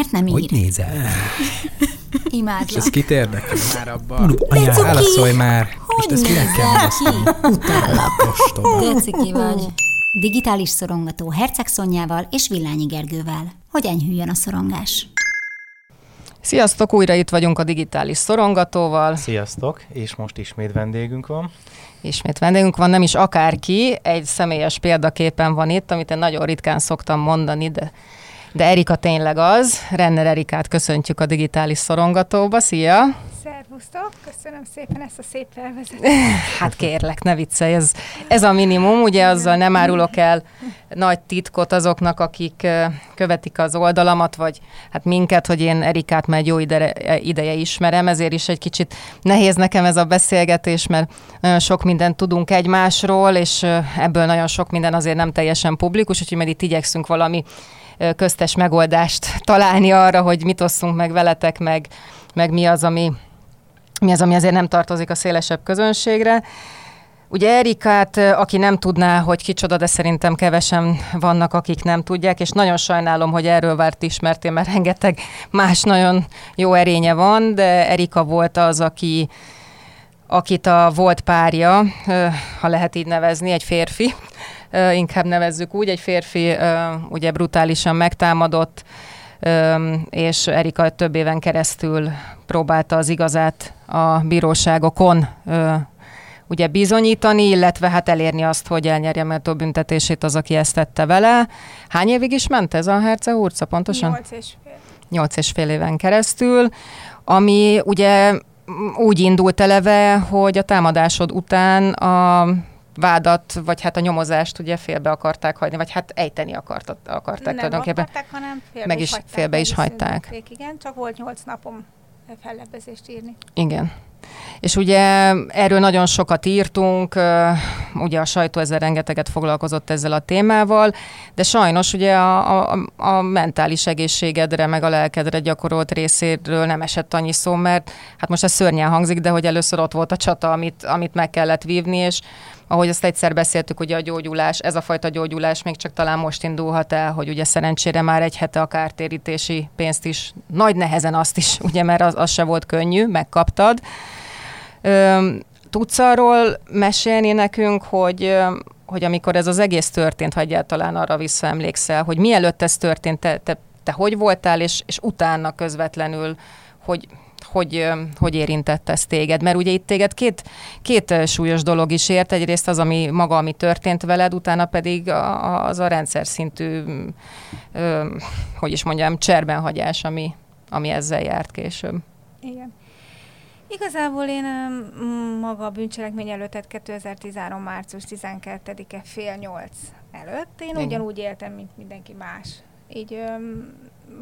miért nem ír? Hogy nézel? És Imádlak. ez kit érdekel már abban? Anyám, válaszolj már! Hogy Most ezt kell válaszolni? Utállak. Deciki vagy. Digitális szorongató Herceg Szonyával és Villányi Gergővel. Hogy enyhüljön a szorongás? Sziasztok, újra itt vagyunk a digitális szorongatóval. Sziasztok, és most ismét vendégünk van. Ismét vendégünk van, nem is akárki, egy személyes példaképen van itt, amit én nagyon ritkán szoktam mondani, de, de Erika tényleg az. Renner Erikát köszöntjük a digitális szorongatóba. Szia! Szervusztok, köszönöm szépen ezt a szép felvezetést. Hát kérlek, ne viccelj, ez, ez a minimum, ugye azzal nem árulok el nagy titkot azoknak, akik követik az oldalamat, vagy hát minket, hogy én Erikát már egy jó ideje, ideje ismerem, ezért is egy kicsit nehéz nekem ez a beszélgetés, mert nagyon sok mindent tudunk egymásról, és ebből nagyon sok minden azért nem teljesen publikus, úgyhogy majd itt igyekszünk valami köztes megoldást találni arra, hogy mit osszunk meg veletek, meg, meg mi az, ami, mi az, ami azért nem tartozik a szélesebb közönségre. Ugye Erikát, aki nem tudná, hogy kicsoda, de szerintem kevesen vannak, akik nem tudják, és nagyon sajnálom, hogy erről várt ismertél, mert rengeteg más nagyon jó erénye van, de Erika volt az, aki, akit a volt párja, ha lehet így nevezni, egy férfi, inkább nevezzük úgy, egy férfi ugye brutálisan megtámadott, és Erika több éven keresztül próbálta az igazát a bíróságokon ugye bizonyítani, illetve hát elérni azt, hogy elnyerje méltó büntetését az, aki ezt tette vele. Hány évig is ment ez a Herce úrca pontosan? Nyolc és fél. Nyolc és fél éven keresztül, ami ugye úgy indult eleve, hogy a támadásod után a vádat, vagy hát a nyomozást ugye félbe akarták hagyni, vagy hát ejteni akart, akarták Nem tulajdonképpen. akarták, hanem félbe Meg is, hagyták, félbe is hagyták. szüntették, Igen, csak volt nyolc napom fellebbezést írni. Igen. És ugye erről nagyon sokat írtunk, ugye a sajtó ezzel rengeteget foglalkozott ezzel a témával, de sajnos ugye a, a, a mentális egészségedre, meg a lelkedre gyakorolt részéről nem esett annyi szó, mert hát most ez szörnyen hangzik, de hogy először ott volt a csata, amit, amit meg kellett vívni, és ahogy azt egyszer beszéltük, ugye a gyógyulás, ez a fajta gyógyulás még csak talán most indulhat el, hogy ugye szerencsére már egy hete a kártérítési pénzt is, nagy nehezen azt is, ugye, mert az, az se volt könnyű, megkaptad. Öm, tudsz arról mesélni nekünk, hogy, hogy amikor ez az egész történt, ha egyáltalán arra visszaemlékszel, hogy mielőtt ez történt, te, te, te hogy voltál, és, és utána közvetlenül, hogy, hogy, hogy érintett ez téged? Mert ugye itt téged két, két súlyos dolog is ért, egyrészt az, ami maga, ami történt veled, utána pedig az a rendszer szintű, hogy is mondjam, cserbenhagyás, ami, ami ezzel járt később. Igen. Igazából én maga a bűncselekmény előtt, tehát 2013. március 12-e fél nyolc előtt, én ugyanúgy éltem, mint mindenki más. Így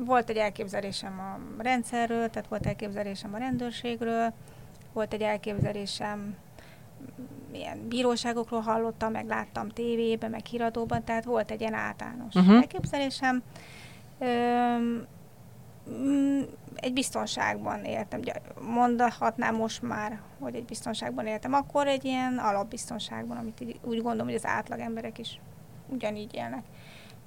volt egy elképzelésem a rendszerről, tehát volt elképzelésem a rendőrségről, volt egy elképzelésem ilyen bíróságokról hallottam, meg láttam tévében, meg híradóban, tehát volt egy ilyen általános uh-huh. elképzelésem. Öm, egy biztonságban éltem. Mondhatnám most már, hogy egy biztonságban éltem. Akkor egy ilyen alapbiztonságban, amit így úgy gondolom, hogy az átlag emberek is ugyanígy élnek,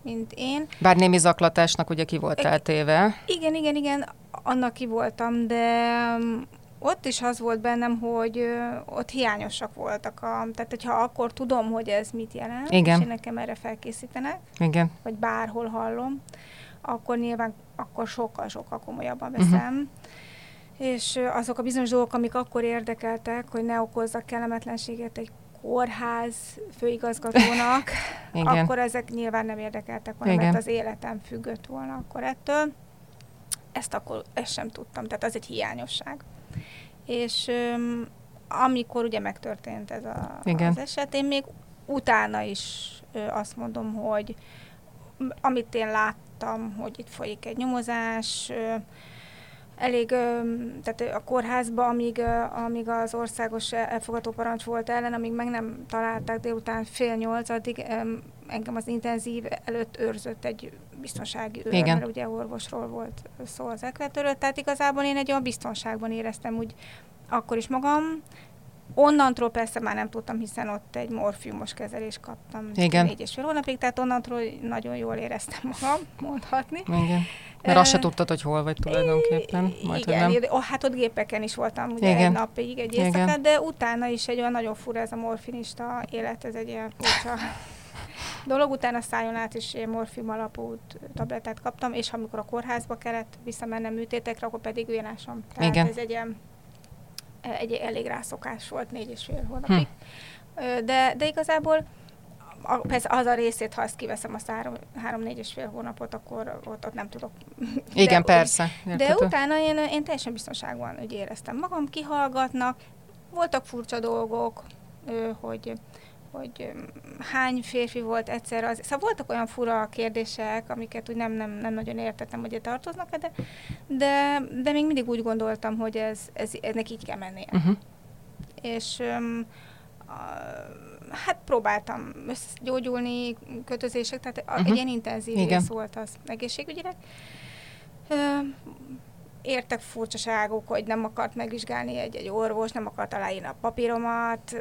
mint én. Bár némi zaklatásnak ugye ki voltál téve. Igen, igen, igen, annak ki voltam, de um, ott is az volt bennem, hogy ott hiányosak voltak. A, tehát, hogyha akkor tudom, hogy ez mit jelent, Igen. és én nekem erre felkészítenek, Igen. vagy bárhol hallom, akkor nyilván akkor sokkal-sokkal komolyabban veszem. Uh-huh. És azok a bizonyos dolgok, amik akkor érdekeltek, hogy ne okozzak kellemetlenséget egy kórház főigazgatónak, Igen. akkor ezek nyilván nem érdekeltek volna, Igen. mert az életem függött volna akkor ettől. Ezt akkor ezt sem tudtam, tehát az egy hiányosság. És öm, amikor ugye megtörtént ez a, Igen. az eset, én még utána is ö, azt mondom, hogy amit én láttam, hogy itt folyik egy nyomozás, ö, elég, tehát a kórházba, amíg, amíg az országos elfogató parancs volt ellen, amíg meg nem találták délután fél nyolc, addig engem az intenzív előtt őrzött egy biztonsági őr, Igen. mert ugye orvosról volt szó az ekvetőről, tehát igazából én egy olyan biztonságban éreztem úgy akkor is magam, onnantól persze már nem tudtam, hiszen ott egy morfiumos kezelést kaptam Igen. négy és fél hónapig, tehát onnantól nagyon jól éreztem magam, mondhatni. Igen. Mert azt se tudtad, hogy hol vagy tulajdonképpen. Majd, hogy Igen, nem. oh, hát ott gépeken is voltam ugye Igen. egy napig, egy Igen. éjszakát, de utána is egy olyan nagyon fura ez a morfinista élet, ez egy ilyen furcsa dolog. Utána szájon át is ilyen morfium alapú tablettát kaptam, és amikor a kórházba kellett visszamennem műtétekre, akkor pedig vénásom. Tehát Igen. ez egy ilyen egy elég rászokás volt négy és fél hónapig. Hm. De, de igazából a, persze az a részét, ha azt kiveszem azt három, három-négy és fél hónapot, akkor ott, ott nem tudok. Igen, de, persze. De érthető. utána én, én teljesen biztonságban úgy éreztem magam, kihallgatnak, voltak furcsa dolgok, hogy hogy hány férfi volt egyszer az. Szóval voltak olyan fura kérdések, amiket úgy nem, nem, nem nagyon értettem, hogy tartoznak de, de, de még mindig úgy gondoltam, hogy ez, ez, ennek így kell mennie. Uh-huh. És öm, a, hát próbáltam gyógyulni, kötözések, tehát uh-huh. Mhm. egy ilyen intenzív Igen. rész volt az egészségügyileg. Ö, értek furcsaságok, hogy nem akart megvizsgálni egy, egy orvos, nem akart aláírni a papíromat,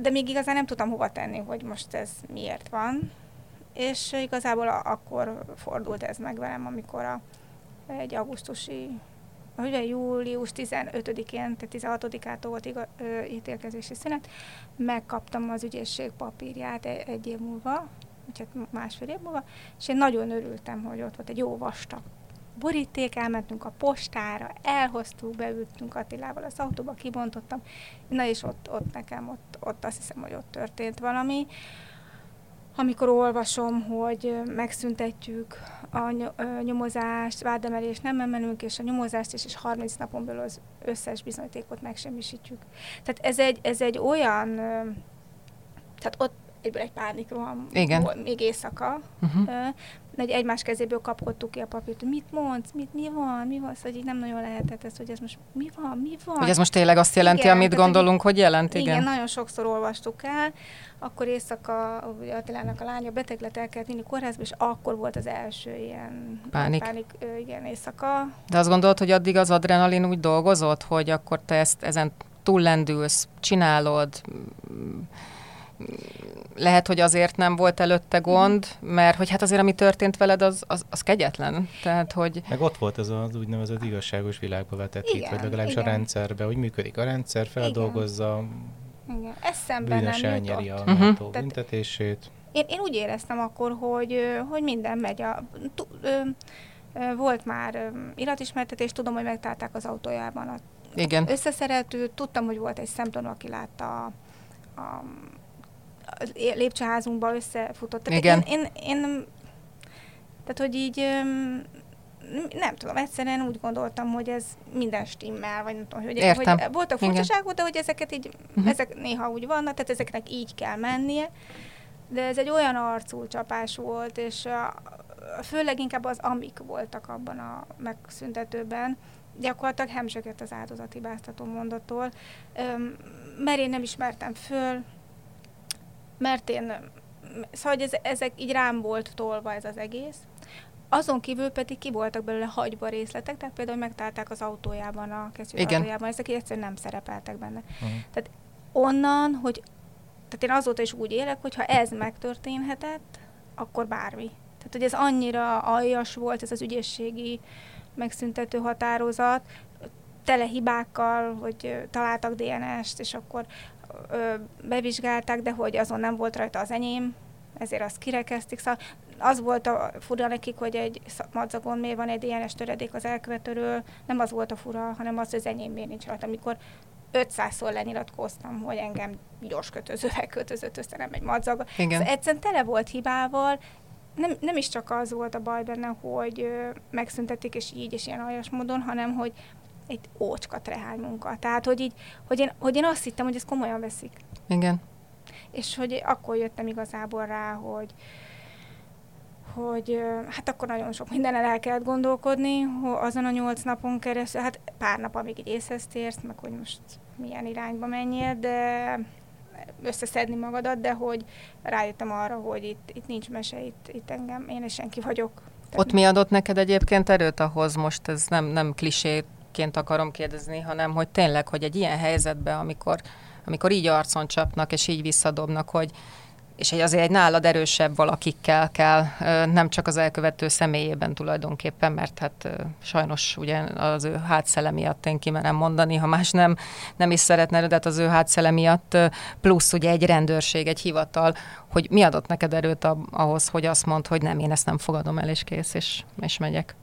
de még igazán nem tudtam hova tenni, hogy most ez miért van. És igazából akkor fordult ez meg velem, amikor a, egy augusztusi, ugye július 15-én, tehát 16-ától volt iga, ö, ítélkezési szünet, megkaptam az ügyészség papírját egy, egy év múlva, hát másfél év múlva, és én nagyon örültem, hogy ott volt egy jó vastag boríték, elmentünk a postára, elhoztuk, beültünk Attilával az autóba, kibontottam, na és ott, ott nekem, ott, ott azt hiszem, hogy ott történt valami. Amikor olvasom, hogy megszüntetjük a nyomozást, vádemelést nem emelünk, és a nyomozást is, és 30 napon belül az összes bizonyítékot megsemmisítjük. Tehát ez egy, ez egy olyan, tehát ott egyből egy pánikroham Igen. volt, még éjszaka, Uh-huh. Ö, egy egymás kezéből kapkodtuk ki a papírt, hogy mit mondsz, mit, mi van, mi van, szóval így nem nagyon lehetett ez, hogy ez most mi van, mi van. Hogy ez most tényleg azt jelenti, Igen, amit tehát, gondolunk, hogy jelent? igen. Igen. nagyon sokszor olvastuk el, akkor éjszaka ugye Attilának a lánya beteg lett, el kellett vinni kórházba, és akkor volt az első ilyen Pánik. pánik igen, éjszaka. De azt gondolod, hogy addig az adrenalin úgy dolgozott, hogy akkor te ezt ezen túllendülsz, csinálod, lehet, hogy azért nem volt előtte gond, mert hogy hát azért, ami történt veled, az, az, az kegyetlen. Tehát, hogy Meg ott volt ez az úgynevezett igazságos világba vetett hit, Igen, vagy legalábbis igen. a rendszerbe, hogy működik a rendszer, feldolgozza, Igen. Ez szemben bűnös nem elnyeri a Tehát- büntetését. Én, én úgy éreztem akkor, hogy, hogy minden megy. A, tu, ö, ö, volt már iratismertetés, tudom, hogy megtalálták az autójában a igen, összeszereltő, tudtam, hogy volt egy szemtanú, aki látta a, a lépcsőházunkba összefutott. Tehát Igen. Én, én, én, tehát, hogy így nem tudom, egyszerűen úgy gondoltam, hogy ez minden stimmel, vagy nem tudom, hogy, Értem. hogy voltak furcsaságok, de hogy ezeket így, uh-huh. ezek néha úgy vannak, tehát ezeknek így kell mennie, de ez egy olyan arcú csapás volt, és a, főleg inkább az amik voltak abban a megszüntetőben, gyakorlatilag hemzsegett az áldozat hibáztató mondattól, mert én nem ismertem föl, mert én, szóval hogy ez, ezek így rám volt tolva ez az egész. Azon kívül pedig ki voltak belőle hagyva részletek, tehát például megtalálták az autójában, a kesztyű Igen. autójában, ezek egyszerűen nem szerepeltek benne. Uh-huh. Onnan, hogy tehát én azóta is úgy élek, hogy ha ez megtörténhetett, akkor bármi. Tehát, hogy ez annyira aljas volt, ez az ügyészségi megszüntető határozat, tele hibákkal, hogy találtak DNS-t, és akkor ö, bevizsgálták, de hogy azon nem volt rajta az enyém, ezért azt kirekezték. Szóval az volt a fura nekik, hogy egy madzagon miért van egy DNS töredék az elkövetőről, nem az volt a fura, hanem az, hogy az enyém miért nincs rajta. Amikor 500-szor lenyilatkoztam, hogy engem gyors kötözővel kötözött össze, nem egy madzag. igen. Szóval egyszerűen tele volt hibával, nem, nem is csak az volt a baj benne, hogy ö, megszüntették, és így, és ilyen aljas módon, hanem, hogy egy ócska trehány munka. Tehát, hogy így, hogy én, hogy én azt hittem, hogy ezt komolyan veszik. igen. És hogy akkor jöttem igazából rá, hogy hogy hát akkor nagyon sok mindenen el kellett gondolkodni, hogy azon a nyolc napon keresztül, hát pár nap, amíg így észhez térsz, meg hogy most milyen irányba menjél, de összeszedni magadat, de hogy rájöttem arra, hogy itt, itt nincs mese, itt, itt engem, én és senki vagyok. Tehát Ott mi adott neked egyébként erőt ahhoz, most ez nem, nem kliséként akarom kérdezni, hanem hogy tényleg, hogy egy ilyen helyzetben, amikor amikor így arcon csapnak, és így visszadobnak, hogy és egy azért egy nálad erősebb valakikkel kell, nem csak az elkövető személyében tulajdonképpen, mert hát sajnos ugye az ő hátszele miatt én kimerem mondani, ha más nem, nem is szeretne, de hát az ő hátszele miatt plusz ugye egy rendőrség, egy hivatal, hogy mi adott neked erőt ahhoz, hogy azt mondd, hogy nem, én ezt nem fogadom el, és kész, és, és megyek.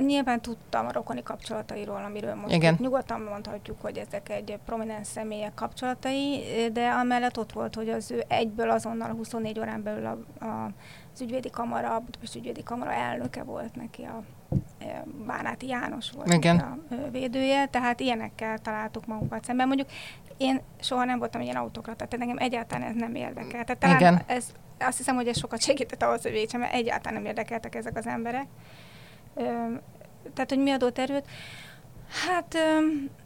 Nyilván tudtam a rokoni kapcsolatairól, amiről most Igen. nyugodtan mondhatjuk, hogy ezek egy prominens személyek kapcsolatai, de amellett ott volt, hogy az ő egyből azonnal 24 órán belül a, a, az ügyvédi kamara, a Budapest ügyvédi kamara elnöke volt neki a e, Bánáti János volt Igen. a védője, tehát ilyenekkel találtuk magunkat szemben. Mondjuk én soha nem voltam ilyen autokrata, tehát engem egyáltalán ez nem érdekel. Tehát talán Igen. ez, azt hiszem, hogy ez sokat segített ahhoz, hogy végsem, mert egyáltalán nem érdekeltek ezek az emberek. Tehát, hogy mi adott erőt? Hát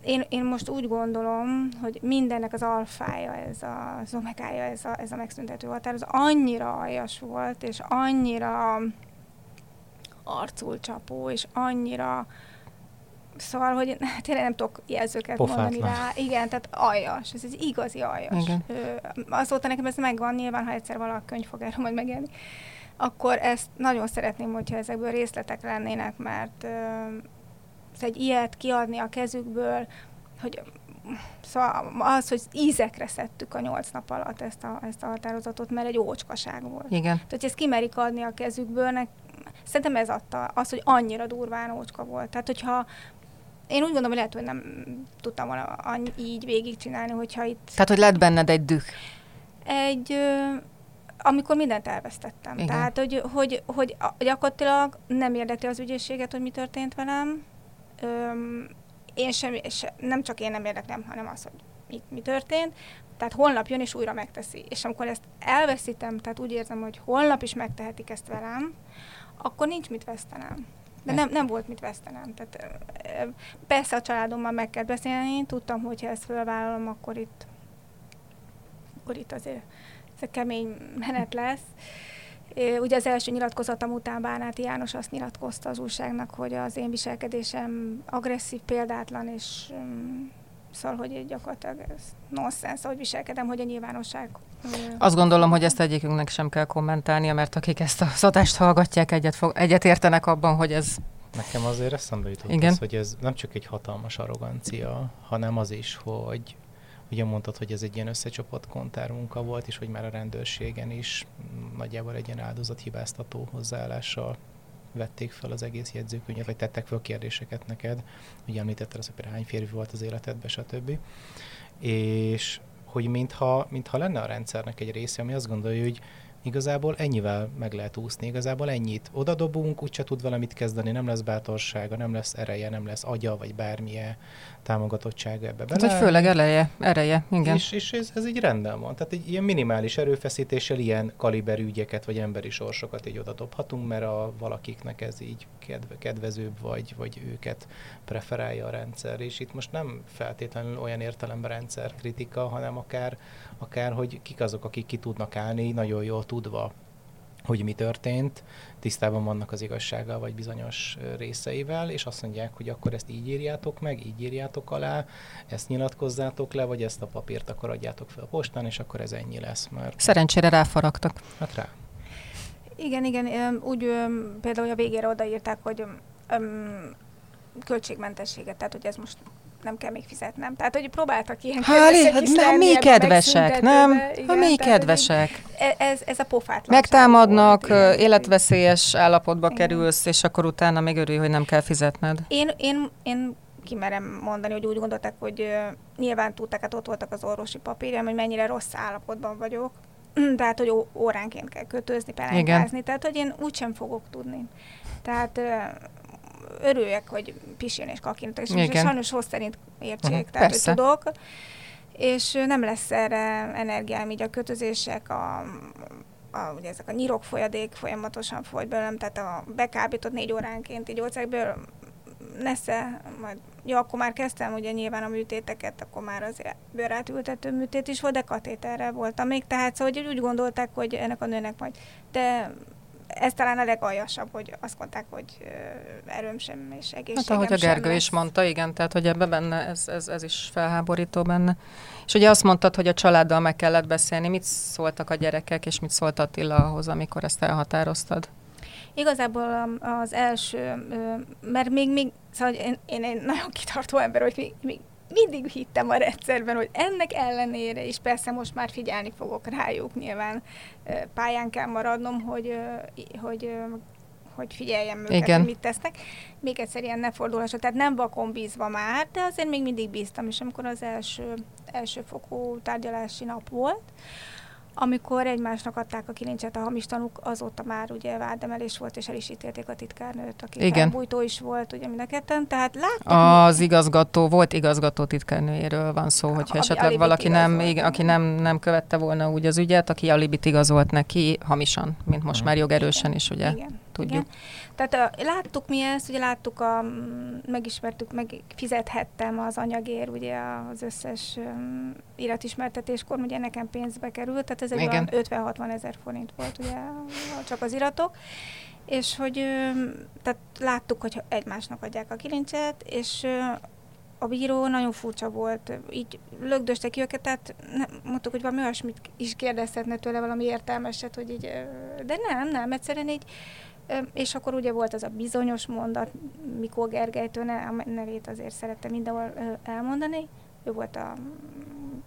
én, én most úgy gondolom, hogy mindennek az alfája, ez a, az omegája, ez a, ez a megszüntető határ, az annyira aljas volt, és annyira arcul csapó, és annyira Szóval, hogy tényleg nem tudok jelzőket Pofátlan. mondani rá. Igen, tehát aljas, ez egy igazi aljas. Igen. Ö, azóta nekem ez megvan, nyilván, ha egyszer valaki könyv fog erről majd megjelenni, akkor ezt nagyon szeretném, hogyha ezekből részletek lennének, mert ö, egy ilyet kiadni a kezükből, hogy Szóval az, hogy ízekre szedtük a nyolc nap alatt ezt a, ezt a határozatot, mert egy ócskaság volt. Igen. Tehát, hogy ezt kimerik adni a kezükből, nek, szerintem ez adta az, hogy annyira durván ócska volt. Tehát, hogyha én úgy gondolom, hogy lehet, hogy nem tudtam volna annyi, így végigcsinálni, hogyha itt Tehát, hogy lett benned egy düh. egy, ö, amikor mindent elvesztettem. Igen. Tehát, hogy, hogy, hogy gyakorlatilag nem érdekli az ügyészséget, hogy mi történt velem. Öm, én sem, se, nem csak én nem érdeklem, hanem az, hogy mi, mi történt. Tehát holnap jön és újra megteszi. És amikor ezt elveszítem, tehát úgy érzem, hogy holnap is megtehetik ezt velem, akkor nincs mit vesztenem. De nem, nem volt mit vesztenem. Tehát, persze a családommal meg kell beszélni, tudtam, hogy ha ezt fölvállalom, akkor itt, akkor itt azért ez egy kemény menet lesz. Ugye az első nyilatkozatom után Bánáti János azt nyilatkozta az újságnak, hogy az én viselkedésem agresszív, példátlan, és um, szóval, hogy gyakorlatilag ez nonsens, ahogy viselkedem, hogy a nyilvánosság... Azt gondolom, hogy ezt egyikünknek sem kell kommentálnia, mert akik ezt a szadást hallgatják, egyet, fog, egyet értenek abban, hogy ez Nekem azért eszembe jutott Igen. az, hogy ez nem csak egy hatalmas arrogancia, hanem az is, hogy ugye mondtad, hogy ez egy ilyen összecsapott kontármunka volt, és hogy már a rendőrségen is nagyjából egy ilyen áldozathibáztató hozzáállással vették fel az egész jegyzőkönyvet, vagy tettek fel kérdéseket neked. Ugye említetted azt, hogy hány férfi volt az életedben, stb. És hogy mintha, mintha lenne a rendszernek egy része, ami azt gondolja, hogy igazából ennyivel meg lehet úszni, igazából ennyit odadobunk, úgyse tud valamit kezdeni, nem lesz bátorsága, nem lesz ereje, nem lesz agya, vagy bármilyen támogatottsága ebbe hát, bele. hogy főleg eleje, ereje, igen. És, és ez, ez így rendben van. Tehát egy ilyen minimális erőfeszítéssel ilyen kaliberű ügyeket vagy emberi sorsokat így odadobhatunk, mert a valakiknek ez így kedve, kedvezőbb, vagy, vagy őket preferálja a rendszer. És itt most nem feltétlenül olyan értelemben rendszer kritika, hanem akár, akár, hogy kik azok, akik ki tudnak állni, nagyon jól tudva, hogy mi történt, tisztában vannak az igazsággal vagy bizonyos részeivel, és azt mondják, hogy akkor ezt így írjátok meg, így írjátok alá, ezt nyilatkozzátok le, vagy ezt a papírt akkor adjátok fel a postán, és akkor ez ennyi lesz, mert Szerencsére ráfaragtak. hát rá. Igen, igen, úgy például a végére odaírták, hogy öm, költségmentességet, tehát hogy ez most nem kell még fizetnem. Tehát, hogy próbáltak ilyen Hát, kedvesek hát nem, lenni mi kedvesek, nem? mi Igen, tehát, hogy kedvesek. e- Ez, ez a pofátlanság Megtámadnak, volt, igen. életveszélyes állapotba Igen. kerülsz, és akkor utána még örülj, hogy nem kell fizetned. Én, én, én kimerem mondani, hogy úgy gondolták, hogy nyilván tudták, hát ott voltak az orvosi papírjaim, hogy mennyire rossz állapotban vagyok. Tehát, hogy ó- óránként kell kötözni, pelenkázni. Tehát, hogy én úgysem fogok tudni. Tehát örüljek, hogy pisilni és kakintok, és Igen. sajnos hossz szerint értsék, Mhm, tehát, persze. hogy tudok. És nem lesz erre energiám, így a kötözések, a, a, ugye ezek a nyirok folyadék folyamatosan folyt belőlem, tehát a bekábított négy óránként így gyógyszerekből nesze, majd, jó, akkor már kezdtem ugye nyilván a műtéteket, akkor már az bőrátültető műtét is volt, de katéterrel voltam még, tehát szóval hogy úgy gondolták, hogy ennek a nőnek majd, de ez talán a legaljasabb, hogy azt mondták, hogy erőm sem és egészségem Hát ahogy a Gergő is mondta, igen, tehát hogy ebbe benne, ez, ez, ez is felháborító benne. És ugye azt mondtad, hogy a családdal meg kellett beszélni. Mit szóltak a gyerekek, és mit szólt Attila ahhoz, amikor ezt elhatároztad? Igazából az első, mert még, még szóval én, én egy nagyon kitartó ember, hogy még, még mindig hittem a rendszerben, hogy ennek ellenére is persze most már figyelni fogok rájuk, nyilván pályán kell maradnom, hogy, hogy hogy figyeljem őket, Igen. mit tesznek. Még egyszer ilyen ne fordulhasson. Tehát nem vakon bízva már, de azért még mindig bíztam, és amikor az első, első fokú tárgyalási nap volt, amikor egymásnak adták a kilincset a hamis tanúk, azóta már ugye vádemelés volt, és el is ítélték a titkárnőt, aki Igen. bújtó is volt, ugye mind a ketten, tehát láttuk... Az mi... igazgató, volt igazgató titkárnőjéről van szó, hogyha esetleg valaki nem, igen, aki nem, nem követte volna úgy az ügyet, aki alibit igazolt neki hamisan, mint most már jogerősen is, ugye igen. Tudjuk. Igen. Tehát a, láttuk mi ezt, ugye láttuk, a, megismertük, meg fizethettem az anyagért, ugye az összes um, iratismertetéskor, ugye nekem pénzbe került, tehát ez egy 50-60 ezer forint volt ugye csak az iratok, és hogy tehát láttuk, hogy egymásnak adják a kilincset, és a bíró nagyon furcsa volt, így lögdöste ki őket, tehát nem, mondtuk, hogy valami olyasmit is kérdezhetne tőle, valami értelmeset, hogy így, de nem, nem, egyszerűen így és akkor ugye volt az a bizonyos mondat, Mikó Gergelytől, nevét azért szerette mindenhol elmondani, ő volt a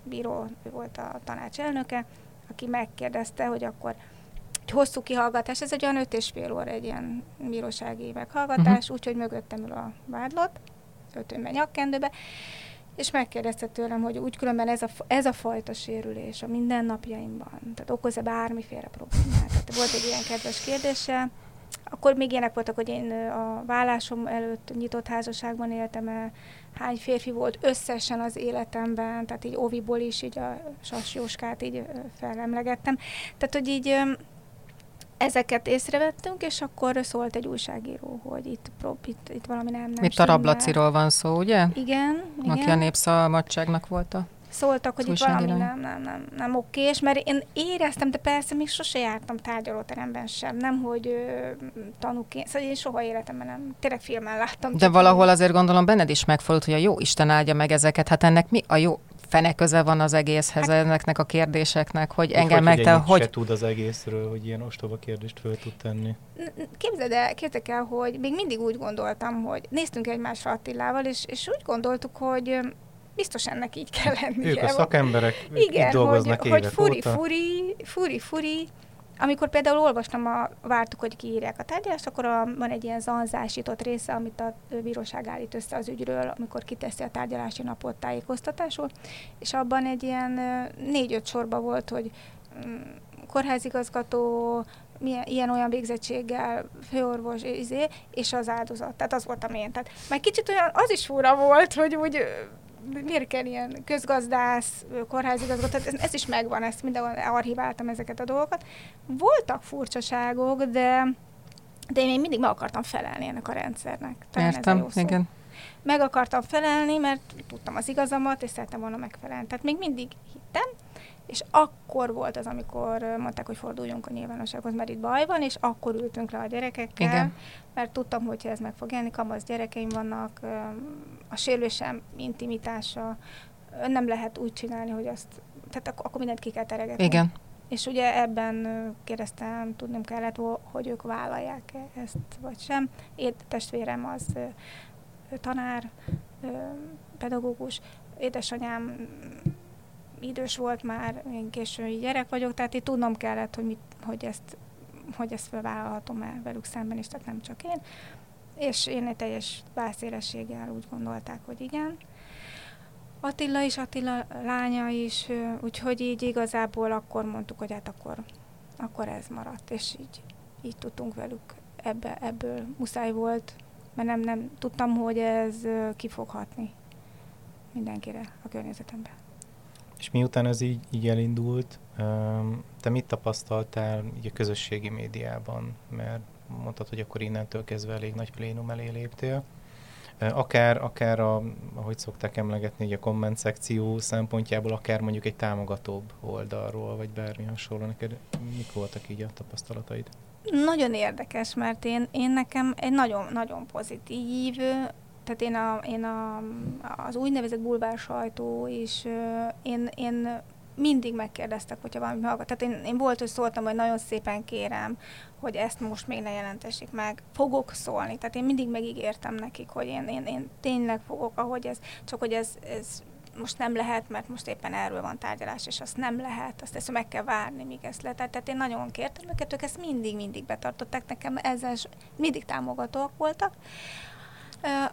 bíró, ő volt a tanács elnöke, aki megkérdezte, hogy akkor egy hosszú kihallgatás, ez egy olyan öt és fél óra egy ilyen bírósági meghallgatás, uh-huh. úgyhogy mögöttem ül a vádlott, ötönben nyakkendőbe, és megkérdezte tőlem, hogy úgy különben ez a, ez a fajta sérülés a mindennapjaimban, tehát okoz-e bármiféle problémát. Tehát volt egy ilyen kedves kérdése, akkor még ilyenek voltak, hogy én a vállásom előtt nyitott házasságban éltem el, hány férfi volt összesen az életemben, tehát így Oviból is így a Sas Jóskát így felemlegettem. Tehát, hogy így ezeket észrevettünk, és akkor szólt egy újságíró, hogy itt, prób, itt, itt valami nem, nem Itt a Rablaciról van szó, ugye? Igen, igen. Aki a népszabadságnak volt a szóltak, hogy itt valami nem, nem, nem, nem okés, mert én éreztem, de persze még sose jártam tárgyalóteremben sem, nem, hogy ö, tanúként, szóval én soha életemben nem, tényleg filmen láttam. De valahol én. azért gondolom benned is megfordult, hogy a jó Isten áldja meg ezeket, hát ennek mi a jó fene köze van az egészhez, hát, ennek a kérdéseknek, hogy engem meg te, hogy... Se tud az egészről, hogy ilyen ostoba kérdést föl tud tenni. Képzeld el, képzeld el, hogy még mindig úgy gondoltam, hogy néztünk egymásra Attilával, és, és úgy gondoltuk, hogy biztos ennek így kell lennie. Ők a szakemberek, Igen, dolgoznak hogy, hogy furi, furi, furi, furi, amikor például olvastam, a, vártuk, hogy kiírják a tárgyalást, akkor a, van egy ilyen zanzásított része, amit a bíróság állít össze az ügyről, amikor kiteszi a tárgyalási napot tájékoztatásul, és abban egy ilyen négy-öt sorba volt, hogy mm, kórházigazgató, milyen, ilyen-olyan végzettséggel, főorvos, izé, és az áldozat. Tehát az volt a én. Tehát már kicsit olyan, az is fura volt, hogy úgy miért kell ilyen közgazdász, kórházigazgató, ez, ez is megvan, ezt mindenhol archiváltam ezeket a dolgokat. Voltak furcsaságok, de, de én mindig meg akartam felelni ennek a rendszernek. Talán Értem, igen. Meg akartam felelni, mert tudtam az igazamat, és szerettem volna megfelelni. Tehát még mindig hittem, és akkor volt az, amikor mondták, hogy forduljunk a nyilvánossághoz, mert itt baj van, és akkor ültünk le a gyerekekkel, Igen. mert tudtam, hogy ez meg fog élni, kamasz gyerekeim vannak, a sérülésem intimitása, nem lehet úgy csinálni, hogy azt, tehát akkor, akkor mindent ki kell teregetni. Igen. És ugye ebben kérdeztem, tudnom kellett, hogy ők vállalják-e ezt, vagy sem. Én testvérem az tanár, pedagógus, édesanyám idős volt már, én késői gyerek vagyok, tehát itt tudnom kellett, hogy, mit, hogy ezt hogy ezt felvállalhatom el velük szemben is, tehát nem csak én. És én egy teljes vászélességgel úgy gondolták, hogy igen. Attila is, Attila lánya is, úgyhogy így igazából akkor mondtuk, hogy hát akkor, akkor ez maradt, és így, így tudtunk velük ebbe, ebből muszáj volt, mert nem, nem tudtam, hogy ez ki fog hatni mindenkire a környezetemben. És miután ez így, így elindult, te mit tapasztaltál így a közösségi médiában? Mert mondtad, hogy akkor innentől kezdve elég nagy plénum elé léptél. Akár, akár a, ahogy szokták emlegetni, így a komment szekció szempontjából, akár mondjuk egy támogatóbb oldalról, vagy bármi hasonló. Neked mik voltak így a tapasztalataid? Nagyon érdekes, mert én, én nekem egy nagyon-nagyon pozitív, tehát én, a, én a, az úgynevezett bulvár sajtó, és én, én mindig megkérdeztek, hogyha valami hallgat. Tehát én, én volt, hogy szóltam, hogy nagyon szépen kérem, hogy ezt most még ne jelentessék meg. Fogok szólni. Tehát én mindig megígértem nekik, hogy én, én, én tényleg fogok, ahogy ez, csak hogy ez, ez most nem lehet, mert most éppen erről van tárgyalás, és azt nem lehet, azt ezt meg kell várni, míg ezt lehet. Tehát én nagyon kértem őket, ők ezt mindig-mindig betartották, nekem ezzel mindig támogatóak voltak.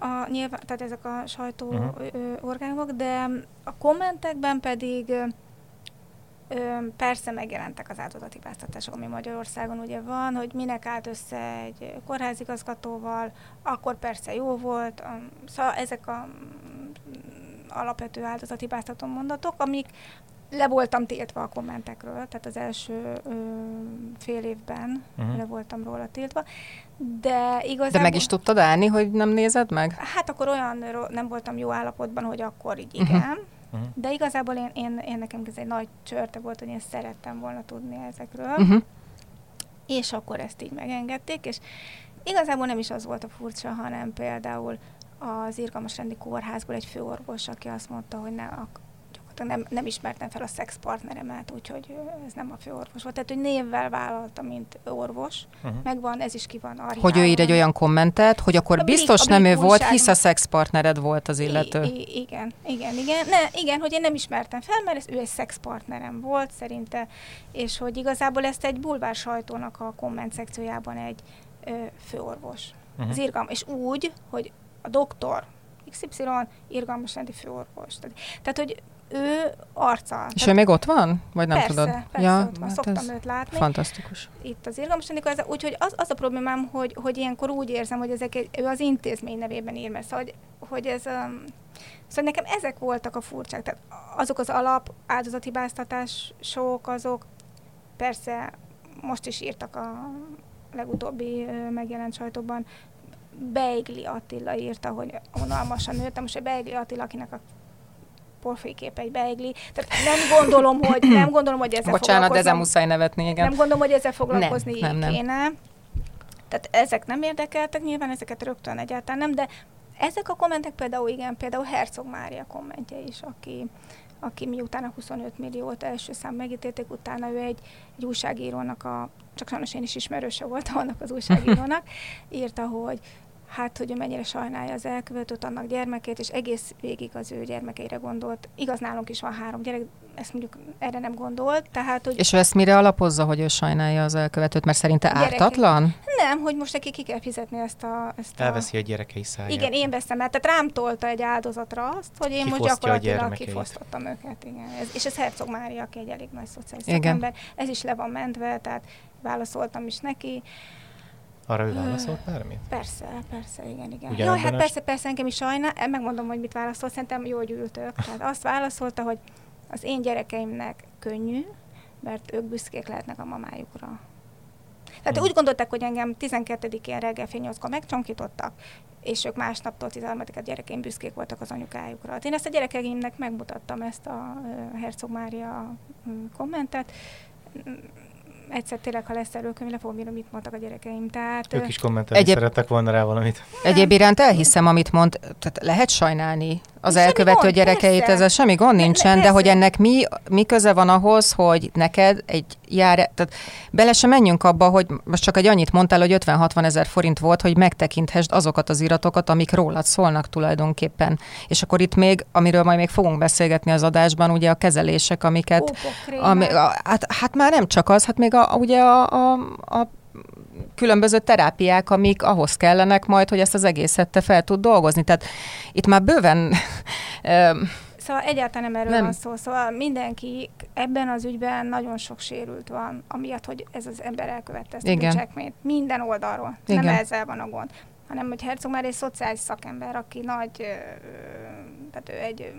A, nyilván, tehát ezek a sajtó uh-huh. orgánok, de a kommentekben pedig Ö, persze megjelentek az áldozatibáztatások, ami Magyarországon ugye van, hogy minek állt össze egy kórházigazgatóval, akkor persze jó volt. Szóval ezek a alapvető áldozatibáztató mondatok, amik le voltam tiltva a kommentekről, tehát az első ö, fél évben uh-huh. le voltam róla tiltva, de igazából... De meg is tudtad állni, hogy nem nézed meg? Hát akkor olyan nem voltam jó állapotban, hogy akkor így igen, uh-huh. Uh-huh. De igazából én, én, én nekem ez egy nagy csörte volt, hogy én szerettem volna tudni ezekről. Uh-huh. És akkor ezt így megengedték, és igazából nem is az volt a furcsa, hanem például az Irgalmas Rendi Kórházból egy főorvos, aki azt mondta, hogy ne, nem, nem ismertem fel a szexpartneremet, úgyhogy ez nem a főorvos volt. Tehát, hogy névvel vállalta, mint orvos. Uh-huh. Megvan, ez is ki van archívában. Hogy ő ír egy olyan kommentet, hogy akkor a biztos blik, nem ő volt, hisz a szexpartnered volt az illető. I- I- igen, igen, igen. Ne, igen, hogy én nem ismertem fel, mert ez, ő egy szexpartnerem volt szerinte, és hogy igazából ezt egy bulvár sajtónak a komment szekciójában egy ö, főorvos. Uh-huh. Az irgalm, és úgy, hogy a doktor XY irgalmas rendi főorvos. Tehát, tehát, hogy ő arca. És ő még ott van? Vagy nem persze, tudod? Persze, ja, ott van. Hát szoktam őt látni. Fantasztikus. Itt az irgalmas ez, úgyhogy az, az a problémám, hogy, hogy ilyenkor úgy érzem, hogy ezek ő az intézmény nevében ír, mert szóval, hogy, hogy ez... Um, szóval nekem ezek voltak a furcsák. Tehát azok az alap sok azok persze most is írtak a legutóbbi megjelent sajtóban, Beigli Attila írta, hogy unalmasan nőttem, most Beigli Attila, akinek a porfékép egy beigli. Tehát nem gondolom, hogy, nem gondolom, hogy ezzel Bocsánat, de ezen muszáj nevetni, igen. Nem gondolom, hogy ezzel foglalkozni nem, nem, kéne. Nem. Tehát ezek nem érdekeltek, nyilván ezeket rögtön egyáltalán nem, de ezek a kommentek például, igen, például Herzog Mária kommentje is, aki, aki miután a 25 milliót első szám megítélték, utána ő egy, egy újságírónak a, csak sajnos én is ismerőse voltam annak az újságírónak, írta, hogy hát, hogy ő mennyire sajnálja az elkövetőt, annak gyermekét, és egész végig az ő gyermekeire gondolt. Igaz, nálunk is van három gyerek, ezt mondjuk erre nem gondolt. Tehát, hogy és ő ezt mire alapozza, hogy ő sajnálja az elkövetőt, mert szerinte gyerekek. ártatlan? Nem, hogy most neki ki kell fizetni ezt a... Ezt Elveszi a, a gyerekei száját. Igen, én veszem el. Tehát rám tolta egy áldozatra azt, hogy én most gyakorlatilag kifosztottam őket. Igen. Ez, és ez Herzog Mária, aki egy elég nagy szociális szakember. Ez is le van mentve, tehát válaszoltam is neki. Arra ő válaszolt bármit? Persze, persze, igen, igen. Ugyan Jaj, hát persze, persze, engem is sajnál. Megmondom, hogy mit válaszolt, szerintem jól gyűltök. Tehát azt válaszolta, hogy az én gyerekeimnek könnyű, mert ők büszkék lehetnek a mamájukra. Tehát hmm. úgy gondolták, hogy engem 12-én reggel fél 8 megcsonkítottak, és ők másnaptól 13 a gyerekeim büszkék voltak az anyukájukra. Hát én ezt a gyerekeimnek megmutattam, ezt a Herzog Mária kommentet egyszer tényleg, ha lesz előkönyv, le fogom írni, mit mondtak a gyerekeim. Tehát, ők is kommentelni Egyéb... szerettek volna rá valamit. Egyéb iránt elhiszem, amit mond, tehát lehet sajnálni az semmi elkövető gond, gyerekeit, persze. ezzel semmi gond nincsen, ne, de hogy ennek mi, mi köze van ahhoz, hogy neked egy jár, tehát bele sem menjünk abba, hogy most csak egy annyit mondtál, hogy 50-60 ezer forint volt, hogy megtekinthessd azokat az iratokat, amik rólad szólnak tulajdonképpen. És akkor itt még, amiről majd még fogunk beszélgetni az adásban, ugye a kezelések, amiket... ami, a, hát, hát már nem csak az, hát még a, ugye a, a, a különböző terápiák, amik ahhoz kellenek majd, hogy ezt az egészet te fel tud dolgozni. Tehát itt már bőven... Szóval egyáltalán nem erről nem. van szó. Szóval mindenki ebben az ügyben nagyon sok sérült van, amiatt, hogy ez az ember elkövette ezt Igen. a bűncselekményt. Minden oldalról. Igen. Nem ezzel van a gond. Hanem, hogy Herzog már egy szociális szakember, aki nagy, tehát ő egy